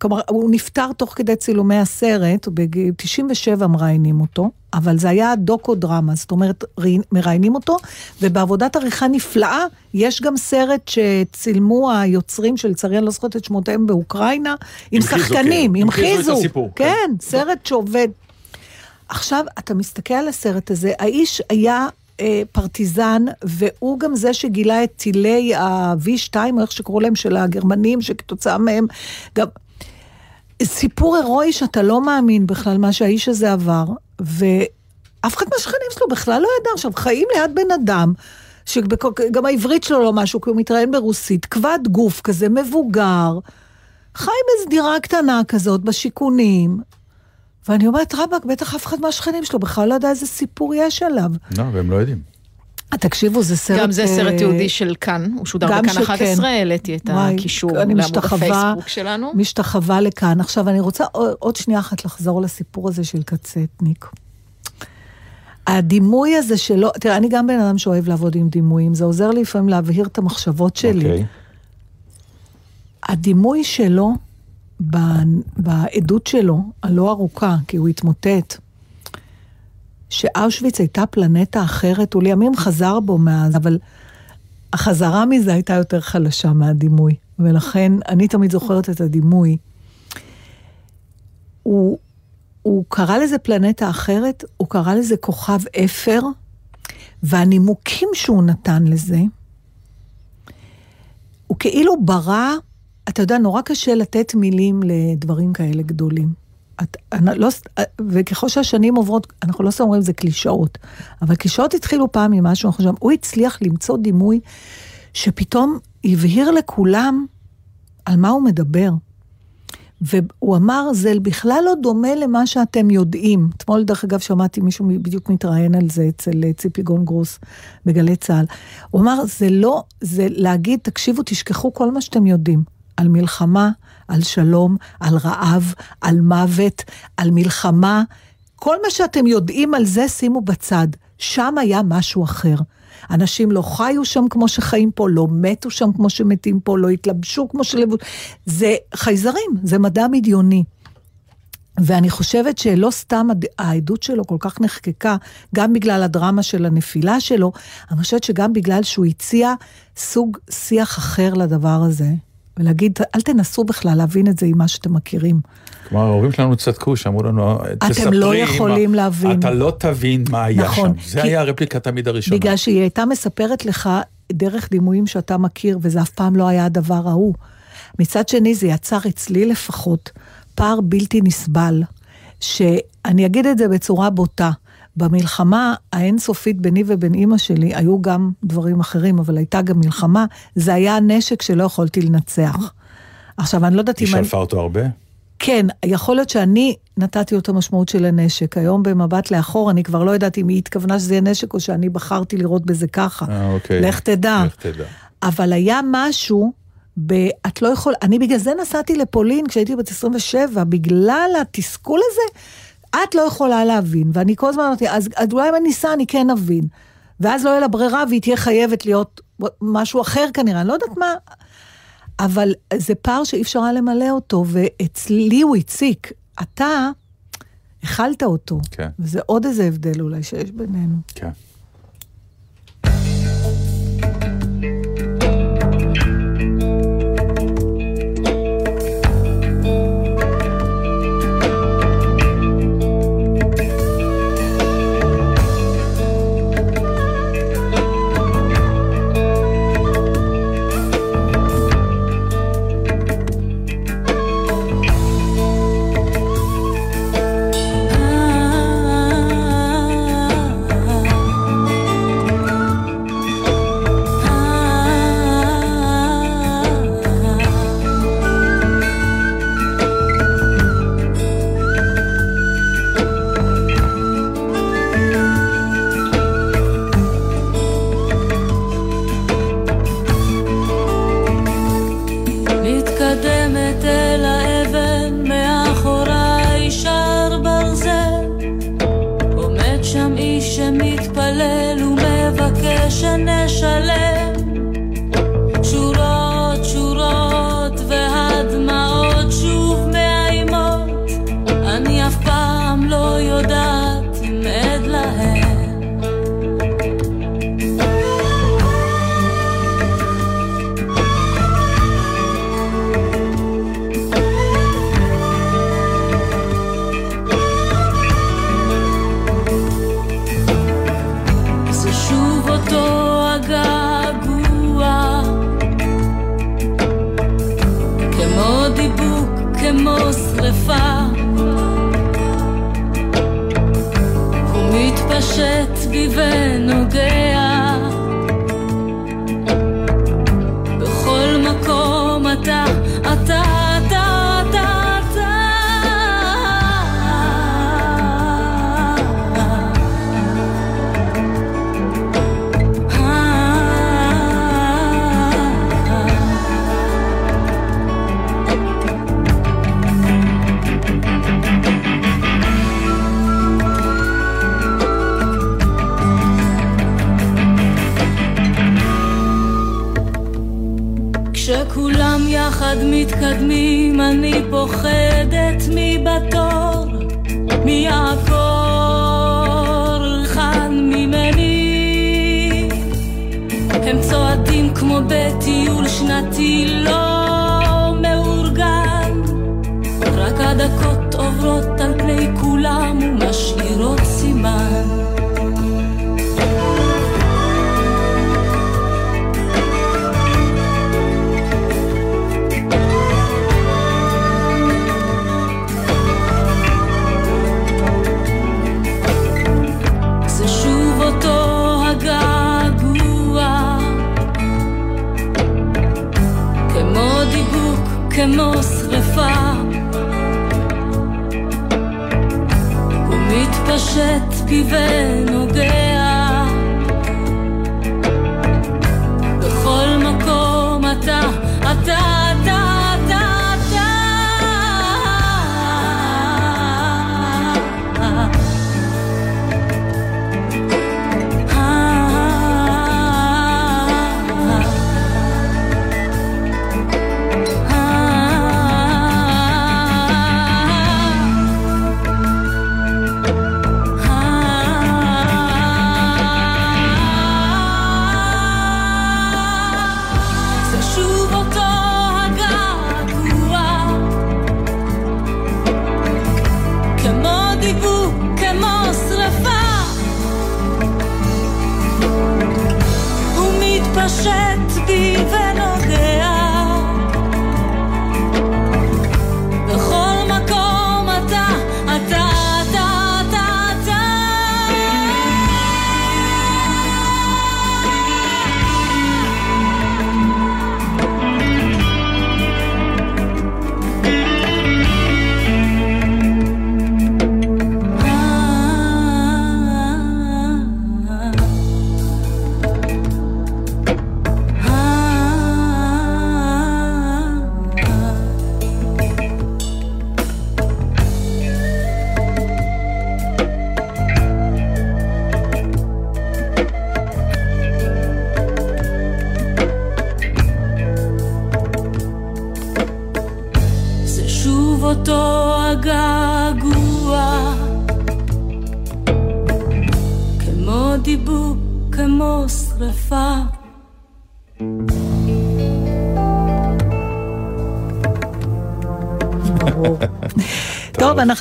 כלומר, הוא נפטר תוך כדי צילומי הסרט, בגיל 97 מראיינים אותו, אבל זה היה דוקו-דרמה, זאת אומרת, ראי- מראיינים אותו, ובעבודת עריכה נפלאה, יש גם סרט שצילמו היוצרים, שלצערי אני לא זוכרת את שמותיהם באוקראינה, עם שחקנים, כן. המחיזו. הסיפור, כן. כן, סרט שעובד. עכשיו, אתה מסתכל על הסרט הזה, האיש היה אה, פרטיזן, והוא גם זה שגילה את טילי ה-V2, או איך שקראו להם, של הגרמנים, שכתוצאה מהם גם... סיפור הירואי שאתה לא מאמין בכלל מה שהאיש הזה עבר, ואף אחד מהשכנים שלו בכלל לא ידע. עכשיו, חיים ליד בן אדם, שגם העברית שלו לא משהו, כי הוא מתראיין ברוסית, כבד גוף כזה, מבוגר, חי באיזו דירה קטנה כזאת, בשיכונים, ואני אומרת, רבאק, בטח אף אחד מהשכנים שלו בכלל לא יודע איזה סיפור יש עליו. לא, והם לא יודעים. תקשיבו, זה סרט... גם זה אה, סרט תיעודי של כאן, הוא שודר בכאן שכן. 11, העליתי את הקישור אני לעמוד הפייסבוק שלנו. משתחווה לכאן. עכשיו, אני רוצה עוד- שנייה אחת לחזור לסיפור הזה של קצטניק. הדימוי הזה שלו, תראה, אני גם בן אדם שאוהב לעבוד עם דימויים, זה עוזר לי לפעמים להבהיר את המחשבות שלי. אוקיי. הדימוי שלו, בעדות שלו, הלא ארוכה, כי הוא התמוטט, שאושוויץ הייתה פלנטה אחרת, הוא לימים חזר בו מאז, אבל החזרה מזה הייתה יותר חלשה מהדימוי, ולכן אני תמיד זוכרת את הדימוי. הוא, הוא קרא לזה פלנטה אחרת, הוא קרא לזה כוכב אפר, והנימוקים שהוא נתן לזה, הוא כאילו ברא, אתה יודע, נורא קשה לתת מילים לדברים כאלה גדולים. את, אני, לא, וככל שהשנים עוברות, אנחנו לא סתם אומרים זה קלישאות, אבל קלישאות התחילו פעם ממשהו, אנחנו חושבים, הוא הצליח למצוא דימוי שפתאום הבהיר לכולם על מה הוא מדבר. והוא אמר, זה בכלל לא דומה למה שאתם יודעים. אתמול, דרך אגב, שמעתי מישהו בדיוק מתראיין על זה אצל אה, ציפי גונגרוס בגלי צה"ל. הוא אמר, זה לא, זה להגיד, תקשיבו, תשכחו כל מה שאתם יודעים. על מלחמה, על שלום, על רעב, על מוות, על מלחמה. כל מה שאתם יודעים על זה, שימו בצד. שם היה משהו אחר. אנשים לא חיו שם כמו שחיים פה, לא מתו שם כמו שמתים פה, לא התלבשו כמו שלבוש... זה חייזרים, זה מדע בדיוני. ואני חושבת שלא סתם העדות שלו כל כך נחקקה, גם בגלל הדרמה של הנפילה שלו, אני חושבת שגם בגלל שהוא הציע סוג שיח אחר לדבר הזה. ולהגיד, אל תנסו בכלל להבין את זה עם מה שאתם מכירים. כלומר, ההורים שלנו צדקו, שאמרו לנו, תספרי, לא אמא, יכולים להבין." אתה לא תבין מה היה נכון, שם. זה כי- היה הרפליקה תמיד הראשונה. בגלל שהיא הייתה מספרת לך דרך דימויים שאתה מכיר, וזה אף פעם לא היה הדבר ההוא. מצד שני, זה יצר אצלי לפחות פער בלתי נסבל, שאני אגיד את זה בצורה בוטה. במלחמה האינסופית ביני ובין אימא שלי, היו גם דברים אחרים, אבל הייתה גם מלחמה, זה היה הנשק שלא יכולתי לנצח. עכשיו, אני לא יודעת היא אם... אני- שלפה אותו הרבה? כן, יכול להיות שאני נתתי לו את המשמעות של הנשק. היום במבט לאחור, אני כבר לא יודעת אם היא התכוונה שזה יהיה נשק או שאני בחרתי לראות בזה ככה. אה, אוקיי. לך תדע. לך תדע. אבל היה משהו, ב... את לא יכול... אני בגלל זה נסעתי לפולין כשהייתי בת 27, בגלל התסכול הזה. את לא יכולה להבין, ואני כל הזמן אמרתי, אז, אז אולי אם אני אסע אני כן אבין. ואז לא יהיה לה ברירה והיא תהיה חייבת להיות משהו אחר כנראה, אני לא יודעת מה. אבל זה פער שאי אפשר היה למלא אותו, ואצלי הוא הציק. אתה הכלת אותו. כן. וזה עוד איזה הבדל אולי שיש בינינו. כן. יחד מתקדמים, אני פוחדת מי בתור, מי יעקור כאן ממני. הם צועדים כמו בטיול שנתי לא מאורגן, רק הדקות עוברות על פני כולם ומשאירות סימן. כמו שרפה הוא מתפשט בי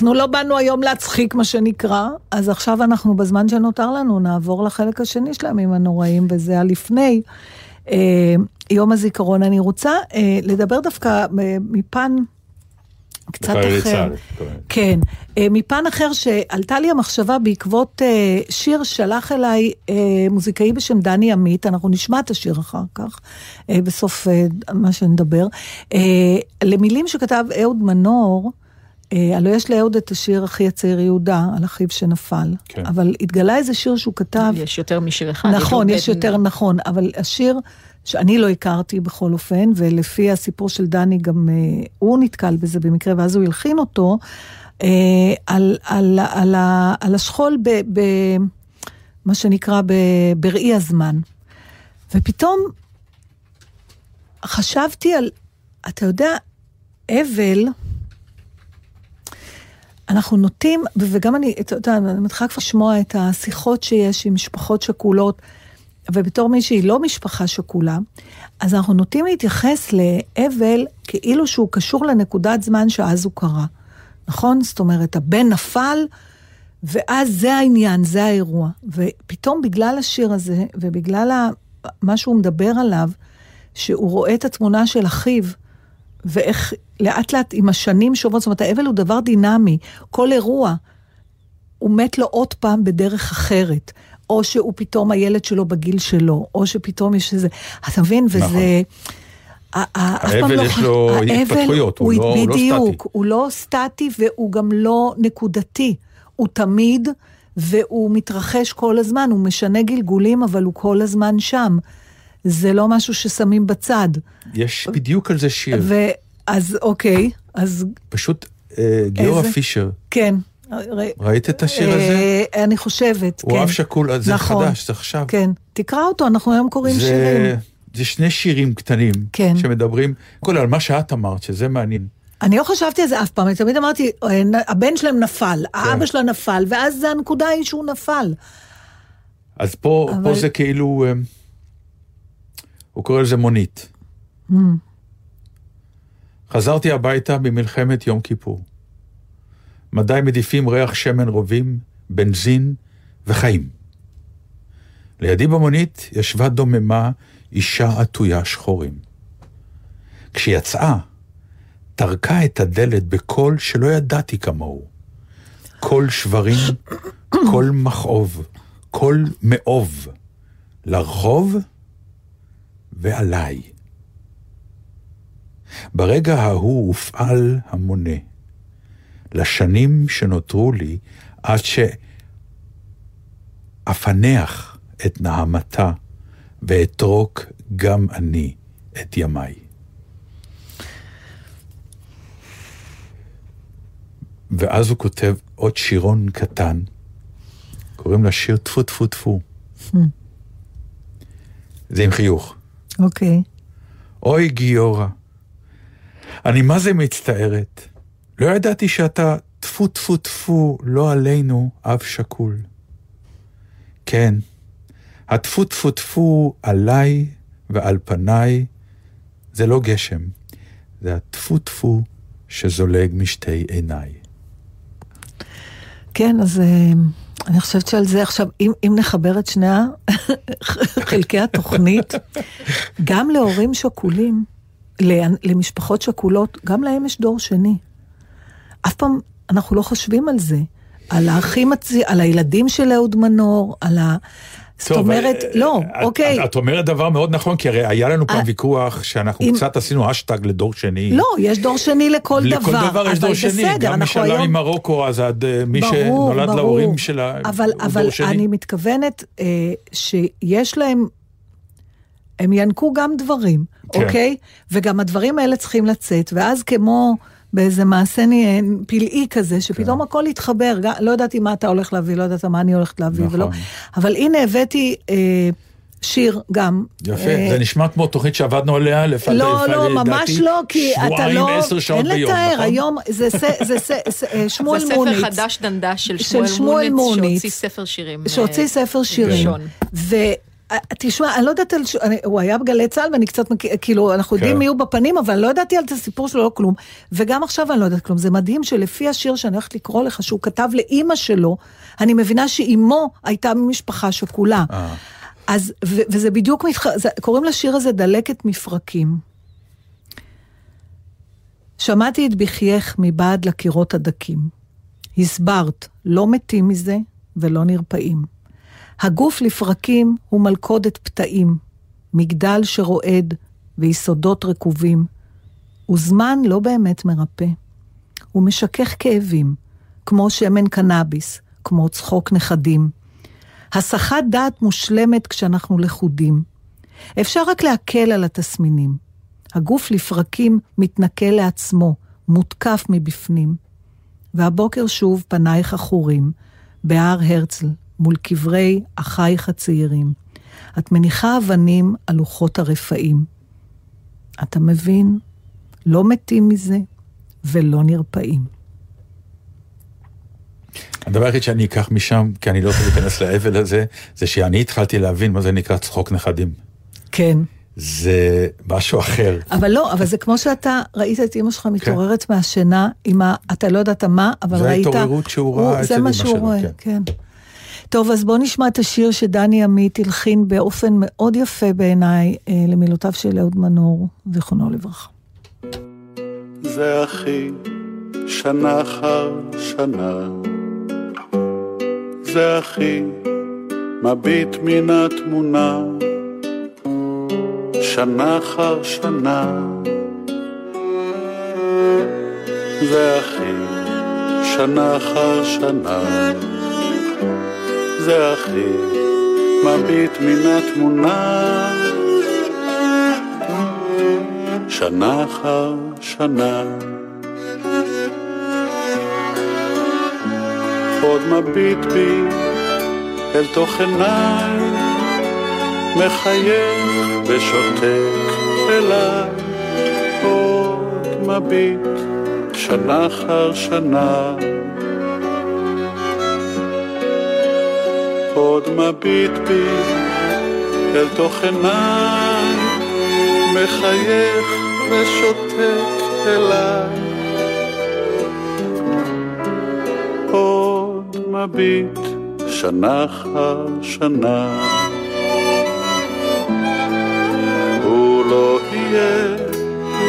אנחנו לא באנו היום להצחיק, מה שנקרא, אז עכשיו אנחנו, בזמן שנותר לנו, נעבור לחלק השני של הימים הנוראים, וזה הלפני אה, יום הזיכרון. אני רוצה אה, לדבר דווקא אה, מפן קצת אחר. צה"ל. כן, אה, מפן אחר שעלתה לי המחשבה בעקבות אה, שיר שלח אליי אה, מוזיקאי בשם דני עמית, אנחנו נשמע את השיר אחר כך, אה, בסוף אה, מה שנדבר, אה, למילים שכתב אהוד מנור, הלוא יש לאהוד את השיר אחי הצעיר יהודה, על אחיו שנפל, כן. אבל התגלה איזה שיר שהוא כתב, יש יותר משיר אחד. נכון, יש יותר נכון, אבל השיר שאני לא הכרתי בכל אופן, ולפי הסיפור של דני גם אה, הוא נתקל בזה במקרה, ואז הוא הלחין אותו, אה, על, על, על, ה- על השכול ב... ב מה שנקרא ב, בראי הזמן. ופתאום חשבתי על, אתה יודע, אבל, אנחנו נוטים, וגם אני, אתה יודע, אני מתחילה כבר לשמוע את השיחות שיש עם משפחות שכולות, ובתור מי שהיא לא משפחה שכולה, אז אנחנו נוטים להתייחס לאבל כאילו שהוא קשור לנקודת זמן שאז הוא קרה. נכון? זאת אומרת, הבן נפל, ואז זה העניין, זה האירוע. ופתאום בגלל השיר הזה, ובגלל מה שהוא מדבר עליו, שהוא רואה את התמונה של אחיו, ואיך לאט לאט עם השנים שעוברות, זאת אומרת, האבל הוא דבר דינמי. כל אירוע, הוא מת לו עוד פעם בדרך אחרת. או שהוא פתאום הילד שלו בגיל שלו, או שפתאום יש איזה... אתה מבין? וזה... נכון. ה- ה- אף פעם האבל לא יש לו התפתחויות, הוא לא- לא בדיוק, סטטי. הוא לא סטטי והוא גם לא נקודתי. הוא תמיד, והוא מתרחש כל הזמן, הוא משנה גלגולים, אבל הוא כל הזמן שם. זה לא משהו ששמים בצד. יש בדיוק על זה שיר. ואז אוקיי, אז פשוט אה, גיורא איזה? פישר, כן. ראית את השיר הזה? אה, אני חושבת, כן. הוא אב שכול, זה נכון. חדש, זה עכשיו. כן, תקרא אותו, אנחנו היום קוראים זה- שירים. זה שני שירים קטנים, כן. שמדברים, כל על מה שאת אמרת, שזה מעניין. אני לא חשבתי על זה אף פעם, אני תמיד אמרתי, אה, הבן שלהם נפל, כן. האבא שלה נפל, ואז הנקודה היא שהוא נפל. אז פה, אבל- פה זה כאילו, אה, הוא קורא לזה מונית. Mm. חזרתי הביתה ממלחמת יום כיפור. מדי מדיפים ריח שמן רובים, בנזין וחיים. לידי במונית ישבה דוממה אישה עטויה שחורים. כשיצאה, טרקה את הדלת בקול שלא ידעתי כמוהו. קול שברים, קול מכאוב, קול מאוב. לרחוב ועליי. ברגע ההוא הופעל המונה. לשנים שנותרו לי, עד שאפענח את נהמתה ואתרוק גם אני את ימיי. ואז הוא כותב עוד שירון קטן, קוראים לשיר טפו טפו טפו. זה עם חיוך. אוקיי. אוי גיורא, אני מה זה מצטערת. לא ידעתי שאתה טפו טפו טפו, לא עלינו, אב שכול. כן, הטפו טפו טפו עליי ועל פניי, זה לא גשם, זה הטפו טפו שזולג משתי עיניי. כן, אז אה, אני חושבת שעל זה עכשיו, אם, אם נחבר את שני [laughs] חלקי התוכנית, גם להורים שכולים, למשפחות שכולות, גם להם יש דור שני. אף פעם אנחנו לא חושבים על זה. על האחים. על הילדים של אהוד מנור, על ה... זאת אומרת, אה, לא, את- אוקיי. את, את אומרת דבר מאוד נכון, כי הרי היה לנו פעם אה, ויכוח שאנחנו קצת עשינו אשטג לדור שני. לא, יש דור שני לכל דבר. לכל דבר יש אבל דור שני, גם מי שעלה ממרוקו, אז עד אה, מי שנולד. להורים שלה, אבל, הוא אבל דור שני. אני מתכוונת אה, שיש להם, הם ינקו גם דברים, כן. אוקיי? וגם הדברים האלה צריכים לצאת, ואז כמו באיזה מעשה פלאי כזה, שפתאום כן. הכל יתחבר, גם, לא ידעתי מה אתה הולך להביא, לא ידעת מה אני הולכת להביא, נכון. ולא... אבל הנה הבאתי אה, שיר גם. יפה, אה, זה נשמע כמו תוכנית שעבדנו עליה לפני, לא, לא, ממש לא, כי אתה לא... שבועיים, עשר שעות אין ביום, לתאר, נכון? היום זה ס- זה ס- ס- אה, שמואל זה מוניץ. ספר חדש דנדש של של שמואל מוניץ, מוניץ. שהוציא ספר שירים. שהוציא אה, ספר שירים. ותשמע, אני לא יודעת, על ש- אני- הוא היה בגלי צה"ל ואני קצת, מכיר- כאילו, אנחנו יודעים כן. מי הוא בפנים, אבל לא ידעתי על הסיפור שלו, לא כלום. וגם עכשיו אני לא יודעת כלום. זה מדהים שלפי השיר שאני הולכת לקרוא לך, שהוא כתב לאימא שלו, אני מבינה שאימו הייתה ממשפחה שכולה. אה. אז, ו- וזה בדיוק, מתח... זה, קוראים לשיר הזה דלקת מפרקים. שמעתי את בחייך מבעד לקירות הדקים. הסברת, לא מתים מזה ולא נרפאים. הגוף לפרקים הוא מלכודת פתאים, מגדל שרועד ויסודות רקובים. וזמן לא באמת מרפא. הוא משכך כאבים, כמו שמן קנאביס, כמו צחוק נכדים. הסחת דעת מושלמת כשאנחנו לכודים. אפשר רק להקל על התסמינים. הגוף לפרקים מתנכל לעצמו, מותקף מבפנים. והבוקר שוב פנייך עכורים, בהר הרצל, מול קברי אחייך הצעירים. את מניחה אבנים על לוחות הרפאים. אתה מבין? לא מתים מזה ולא נרפאים. הדבר היחיד שאני אקח משם, כי אני לא יכול להיכנס לאבל הזה, זה שאני התחלתי להבין מה זה נקרא צחוק נכדים. כן. זה משהו אחר. אבל לא, אבל זה כמו שאתה ראית את אימא שלך מתעוררת מהשינה עם ה... אתה לא ידעת מה, אבל זה ראית... ההתעוררות שהוא ראה אצל זה אמא מה שהוא שלו, רואה, כן. כן. טוב, אז בוא נשמע את השיר שדני עמית הלחין באופן מאוד יפה בעיניי אה, למילותיו של אהוד מנור, זיכרונו לברכה. זה אחי, שנה אחר שנה. זה אחי, מביט מן התמונה, שנה אחר שנה. זה אחי, שנה אחר שנה. זה אחי, מביט מן התמונה. שנה אחר שנה. עוד מביט בי אל תוך עיניי, מחייך ושותק אליי. עוד מביט שנה אחר שנה. מביט בי אל תוך עיניי, מחייך ושותק אליי. עוד מביט שנה אחר שנה. הוא לא יהיה,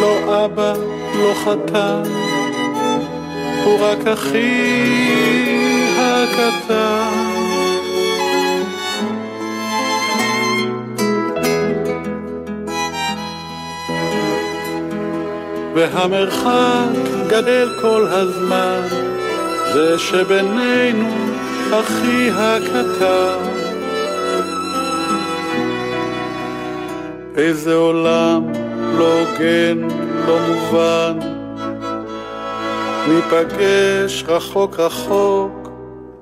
לא אבא, לא חתן, הוא רק אחי הקטן. והמרחק גדל כל הזמן, זה שבינינו אחי הקטן. איזה עולם לא הוגן, לא מובן, ניפגש רחוק רחוק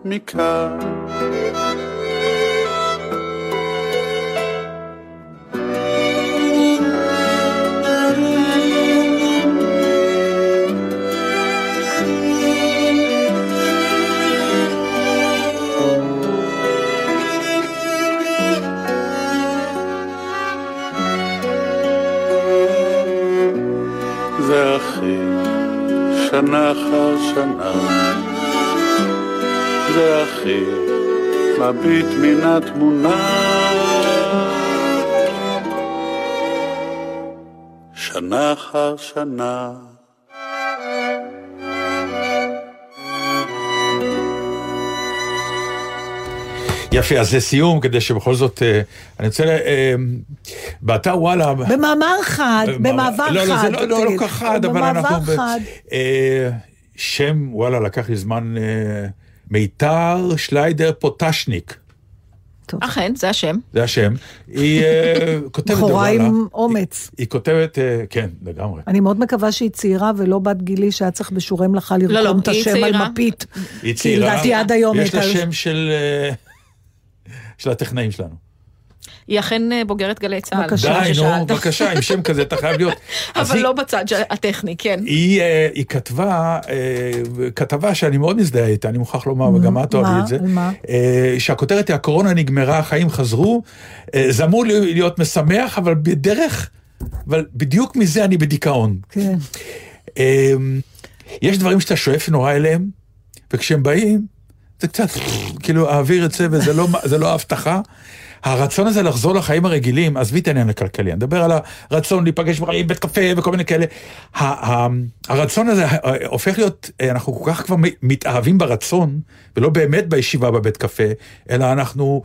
מכאן. שנה. זה אחי, מביט מן התמונה. שנה אחר שנה. יפה, אז לסיום, כדי שבכל זאת, אה, אני רוצה, אה, באתר וואלה... במאמר חד, במעבר חד. לא, לא, זה לא, לא, לא תגיד. כל כך חד, אבל במעבר אנחנו... ב- חד. שם, וואלה, לקח לי זמן, אה, מיתר שליידר פוטשניק, אכן, זה השם. זה השם. היא אה, [laughs] כותבת בחורה. עם אומץ. היא כותבת, אה, כן, לגמרי. אני מאוד מקווה שהיא צעירה ולא בת גילי שהיה צריך בשיעורי מלאכה לא, לרקום את היא השם על צעירה. מפית. היא כי צעירה. לדעתי עד היום יש לה שם של, אה, [laughs] של הטכנאים שלנו. היא אכן אה, בוגרת גלי צה"ל. בבקשה. די, נו. בבקשה, עם שם כזה אתה חייב להיות. [laughs] אבל היא- לא בצד הטכני, כן. היא, אה, היא כתבה אה, כתבה שאני מאוד מזדהה איתה, אני מוכרח לומר, וגם את אוהבי? את זה. מה? שהכותרת היא הקורונה נגמרה, החיים חזרו. זה אמור להיות משמח, אבל בדרך, אבל בדיוק מזה אני בדיכאון. כן. יש דברים שאתה שואף נורא אליהם, וכשהם באים, זה קצת, כאילו, האוויר יוצא וזה לא, זה לא הבטחה. הרצון הזה לחזור לחיים הרגילים, עזבי את העניין הכלכלי, אני מדבר על הרצון להיפגש בחיים, בית קפה וכל מיני כאלה. הרצון הזה אה, הופך להיות, אה, אנחנו כל כך כבר מתאהבים ברצון, ולא באמת בישיבה בבית קפה, אלא אנחנו...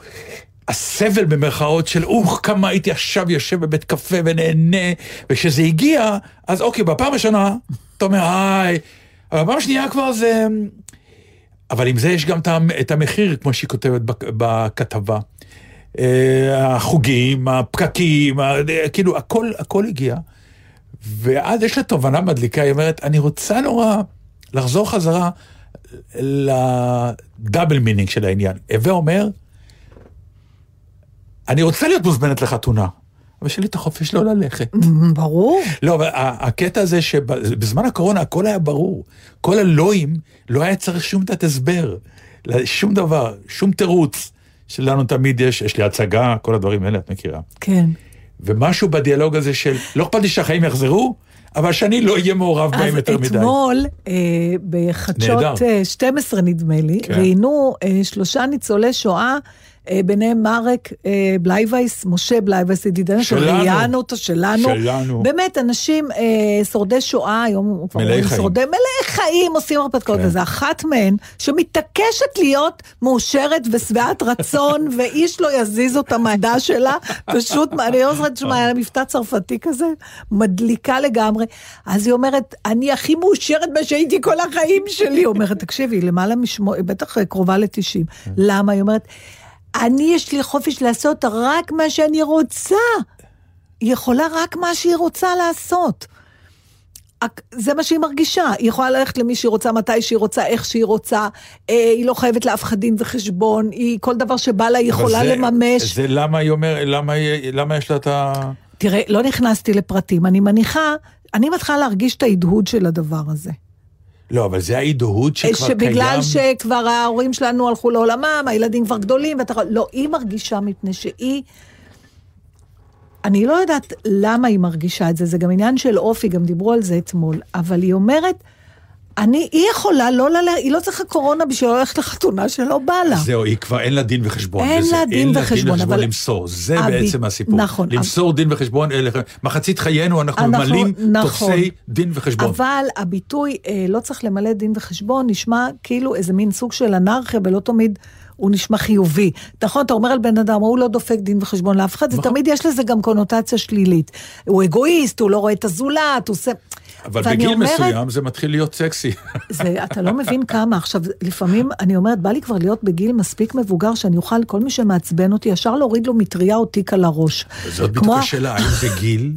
הסבל במרכאות של אוח, כמה הייתי עכשיו יושב בבית קפה ונהנה, וכשזה הגיע, אז אוקיי, בפעם הראשונה, אתה אומר, היי, אבל בפעם השנייה כבר זה... אבל עם זה יש גם את המ- את המחיר, כמו שהיא כותבת בכתבה. אה, החוגים, הפקקים, ה- כאילו, הכל, הכל הגיע. ואז יש לה תובנה מדליקה, היא אומרת, אני רוצה נורא לחזור חזרה ל double meaning של העניין. הווה אומר, אני רוצה להיות מוזמנת לחתונה, אבל יש לי את החופש לא ללכת. ברור. לא, אבל הקטע הזה שבזמן הקורונה הכל היה ברור. כל הלאווים, לא היה צריך שום תת הסבר. שום דבר, שום תירוץ. שלנו תמיד יש, יש לי הצגה, כל הדברים האלה, את מכירה. כן. ומשהו בדיאלוג הזה של, לא אכפת לי שהחיים יחזרו, אבל שאני לא אהיה מעורב אז בהם יותר מדי. אתמול, אה, בחדשות נהדר. אה, 12 נדמה לי, כן. ראיינו אה, שלושה ניצולי שואה, אה, ביניהם מרק אה, בלייבייס, משה בלייבייס, ידידנו, שלנו. ראיינו אותו, שלנו. שלנו. באמת, אנשים, אה, שורדי שואה, היום הוא כבר מלאי אומרים חיים. שורדי, מלאי חיים, עושים הרפתקאות, כן. וזה אחת מהן שמתעקשת להיות מאושרת ושבעת רצון, [laughs] ואיש לא יזיז אותה מהעמדה שלה, פשוט, אני לא זוכרת שמה, היה לה מבטא צרפתי כזה, מדליקה לגמרי. אז היא אומרת, אני הכי מאושרת מה שהייתי כל החיים שלי. היא אומרת, תקשיבי, למעלה משמו, היא בטח קרובה ל-90. למה? היא אומרת, אני, יש לי חופש לעשות רק מה שאני רוצה. היא יכולה רק מה שהיא רוצה לעשות. זה מה שהיא מרגישה, היא יכולה ללכת למי שהיא רוצה, מתי שהיא רוצה, איך שהיא רוצה, אה, היא לא חייבת לאף אחד דין וחשבון, היא, כל דבר שבא לה היא יכולה זה- לממש. זה למה היא אומרת, למה, למה יש לה את ה... תראה, לא נכנסתי לפרטים, אני מניחה, אני מתחילה להרגיש את ההדהוד של הדבר הזה. לא, אבל זה ההדהוד שכבר קיים. שבגלל שכבר ההורים שלנו הלכו לעולמם, הילדים כבר גדולים, ואתה... לא, היא מרגישה מפני שהיא... אני לא יודעת למה היא מרגישה את זה, זה גם עניין של אופי, גם דיברו על זה אתמול, אבל היא אומרת, אני, היא יכולה לא ללכת, היא לא צריכה קורונה בשביל ללכת לחתונה שלא בא לה. זהו, היא כבר אין לה דין וחשבון. אין לה דין וחשבון, אבל- למסור, זה הבי- בעצם הסיפור. נכון, למסור דין וחשבון, אלה- מחצית חיינו אנחנו אנחנו- ממלאים נכון. טופסי דין וחשבון. אבל הביטוי אה, לא צריך למלא דין וחשבון נשמע כאילו איזה מין סוג של אנרכיה, ולא תמיד הוא נשמע חיובי. נכון, אתה אומר על בן אדם, הוא לא דופק דין וחשבון לאף אחד, זה נכון. תמיד יש לזה גם קונוטציה שלילית. הוא אגואיסט, הוא לא רואה את הזולת, הוא עושה... אבל בגיל אומרת, מסוים זה מתחיל להיות סקסי. זה, אתה לא מבין כמה. עכשיו, לפעמים, אני אומרת, בא לי כבר להיות בגיל מספיק מבוגר, שאני אוכל, כל מי שמעצבן אותי, ישר להוריד לו מטריה או תיק על הראש. זאת בדיוק השאלה, האם זה גיל?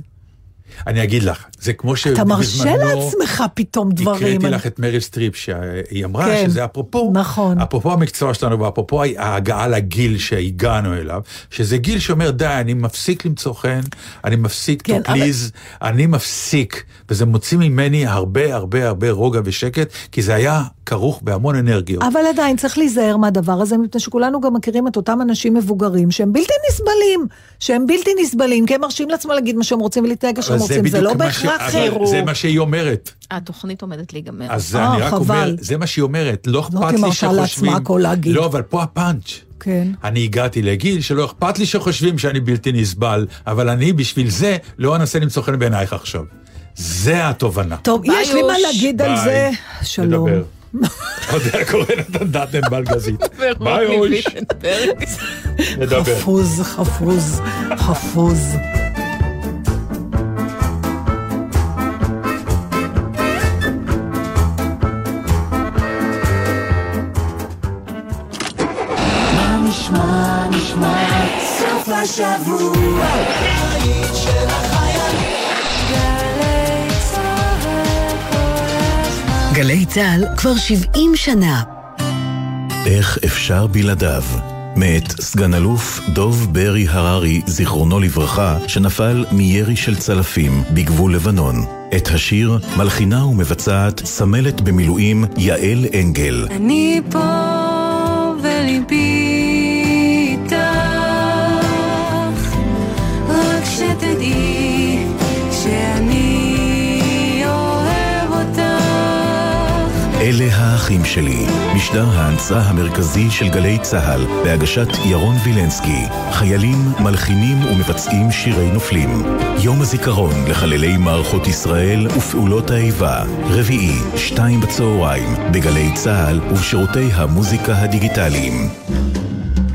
אני אגיד לך, זה כמו שבזמנו... אתה מרשה לעצמך פתאום דברים. הקראתי אני- לך את מריל סטריפ, שהיא אמרה כן, שזה אפרופו, נכון. אפרופו המקצוע שלנו ואפרופו ההגעה לגיל שהגענו אליו, שזה גיל שאומר, די, אני מפסיק למצוא חן, אני מפסיק כן, to אבל- please, אני מפסיק, וזה מוציא ממני הרבה הרבה הרבה רוגע ושקט, כי זה היה כרוך בהמון אנרגיות. אבל עדיין צריך להיזהר מהדבר הזה, מפני שכולנו גם מכירים את אותם אנשים מבוגרים שהם בלתי נסבלים, שהם בלתי נסבלים, כי הם מרשים לעצמם להגיד מה שהם רוצים ולהתנהג איך שהם רוצים, זה בדיוק לא בהכרח חירום. זה מה שהיא אומרת. התוכנית עומדת להיגמר. אז זה אה, אני רק אומר, חבל. זה מה שהיא אומרת, לא אכפת היא לי שחושבים... לא, אבל פה הפאנץ'. כן. אני הגעתי לגיל שלא אכפת לי שחושבים שאני בלתי נסבל, אבל אני בשביל זה לא אנסה למצוא חן בעינייך עכשיו. זה התובנה. טוב, ביי, יש לי מה. להגיד על ביי. זה. שלום. נדבר. [laughs] עוד היה קורא נתן דטנר בלגזית. ביי אוש. נדבר. חפוז, חפוז, חפוז. גלי צה"ל כבר 70 שנה. איך אפשר בלעדיו? מאת סגן אלוף דוב ברי הררי, זיכרונו לברכה, שנפל מירי של צלפים בגבול לבנון. את השיר מלחינה ומבצעת סמלת במילואים יעל אנגל. אני פה וליבי האחים שלי, משדר ההנצה המרכזי של גלי צה"ל, בהגשת ירון וילנסקי, חיילים, מלחינים ומבצעים שירי נופלים. יום הזיכרון לחללי מערכות ישראל ופעולות האיבה, רביעי, שתיים בצהריים, בגלי צה"ל ובשירותי המוזיקה הדיגיטליים.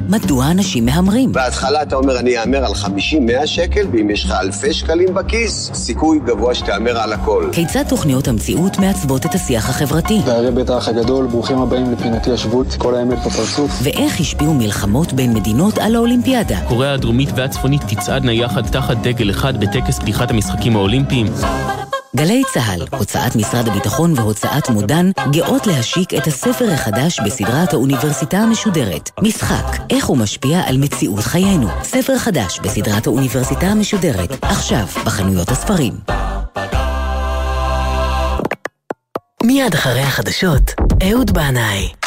מדוע אנשים מהמרים? בהתחלה אתה אומר, אני אהמר על 50-100 שקל, ואם יש לך אלפי שקלים בכיס, סיכוי גבוה שתהמר על הכל. כיצד תוכניות המציאות מעצבות את השיח החברתי? בערי בית האח הגדול, ברוכים הבאים לפינתי השבות, כל האמת בפרצוף. ואיך השפיעו מלחמות בין מדינות על האולימפיאדה? קוריאה הדרומית והצפונית תצעדנה יחד תחת דגל אחד בטקס פתיחת המשחקים האולימפיים. גלי צה"ל, הוצאת משרד הביטחון והוצאת מודן, גאות להשיק את הספר החדש בסדרת האוניברסיטה המשודרת. משחק, איך הוא משפיע על מציאות חיינו. ספר חדש בסדרת האוניברסיטה המשודרת, עכשיו בחנויות הספרים. מיד אחרי החדשות, אהוד בנאי.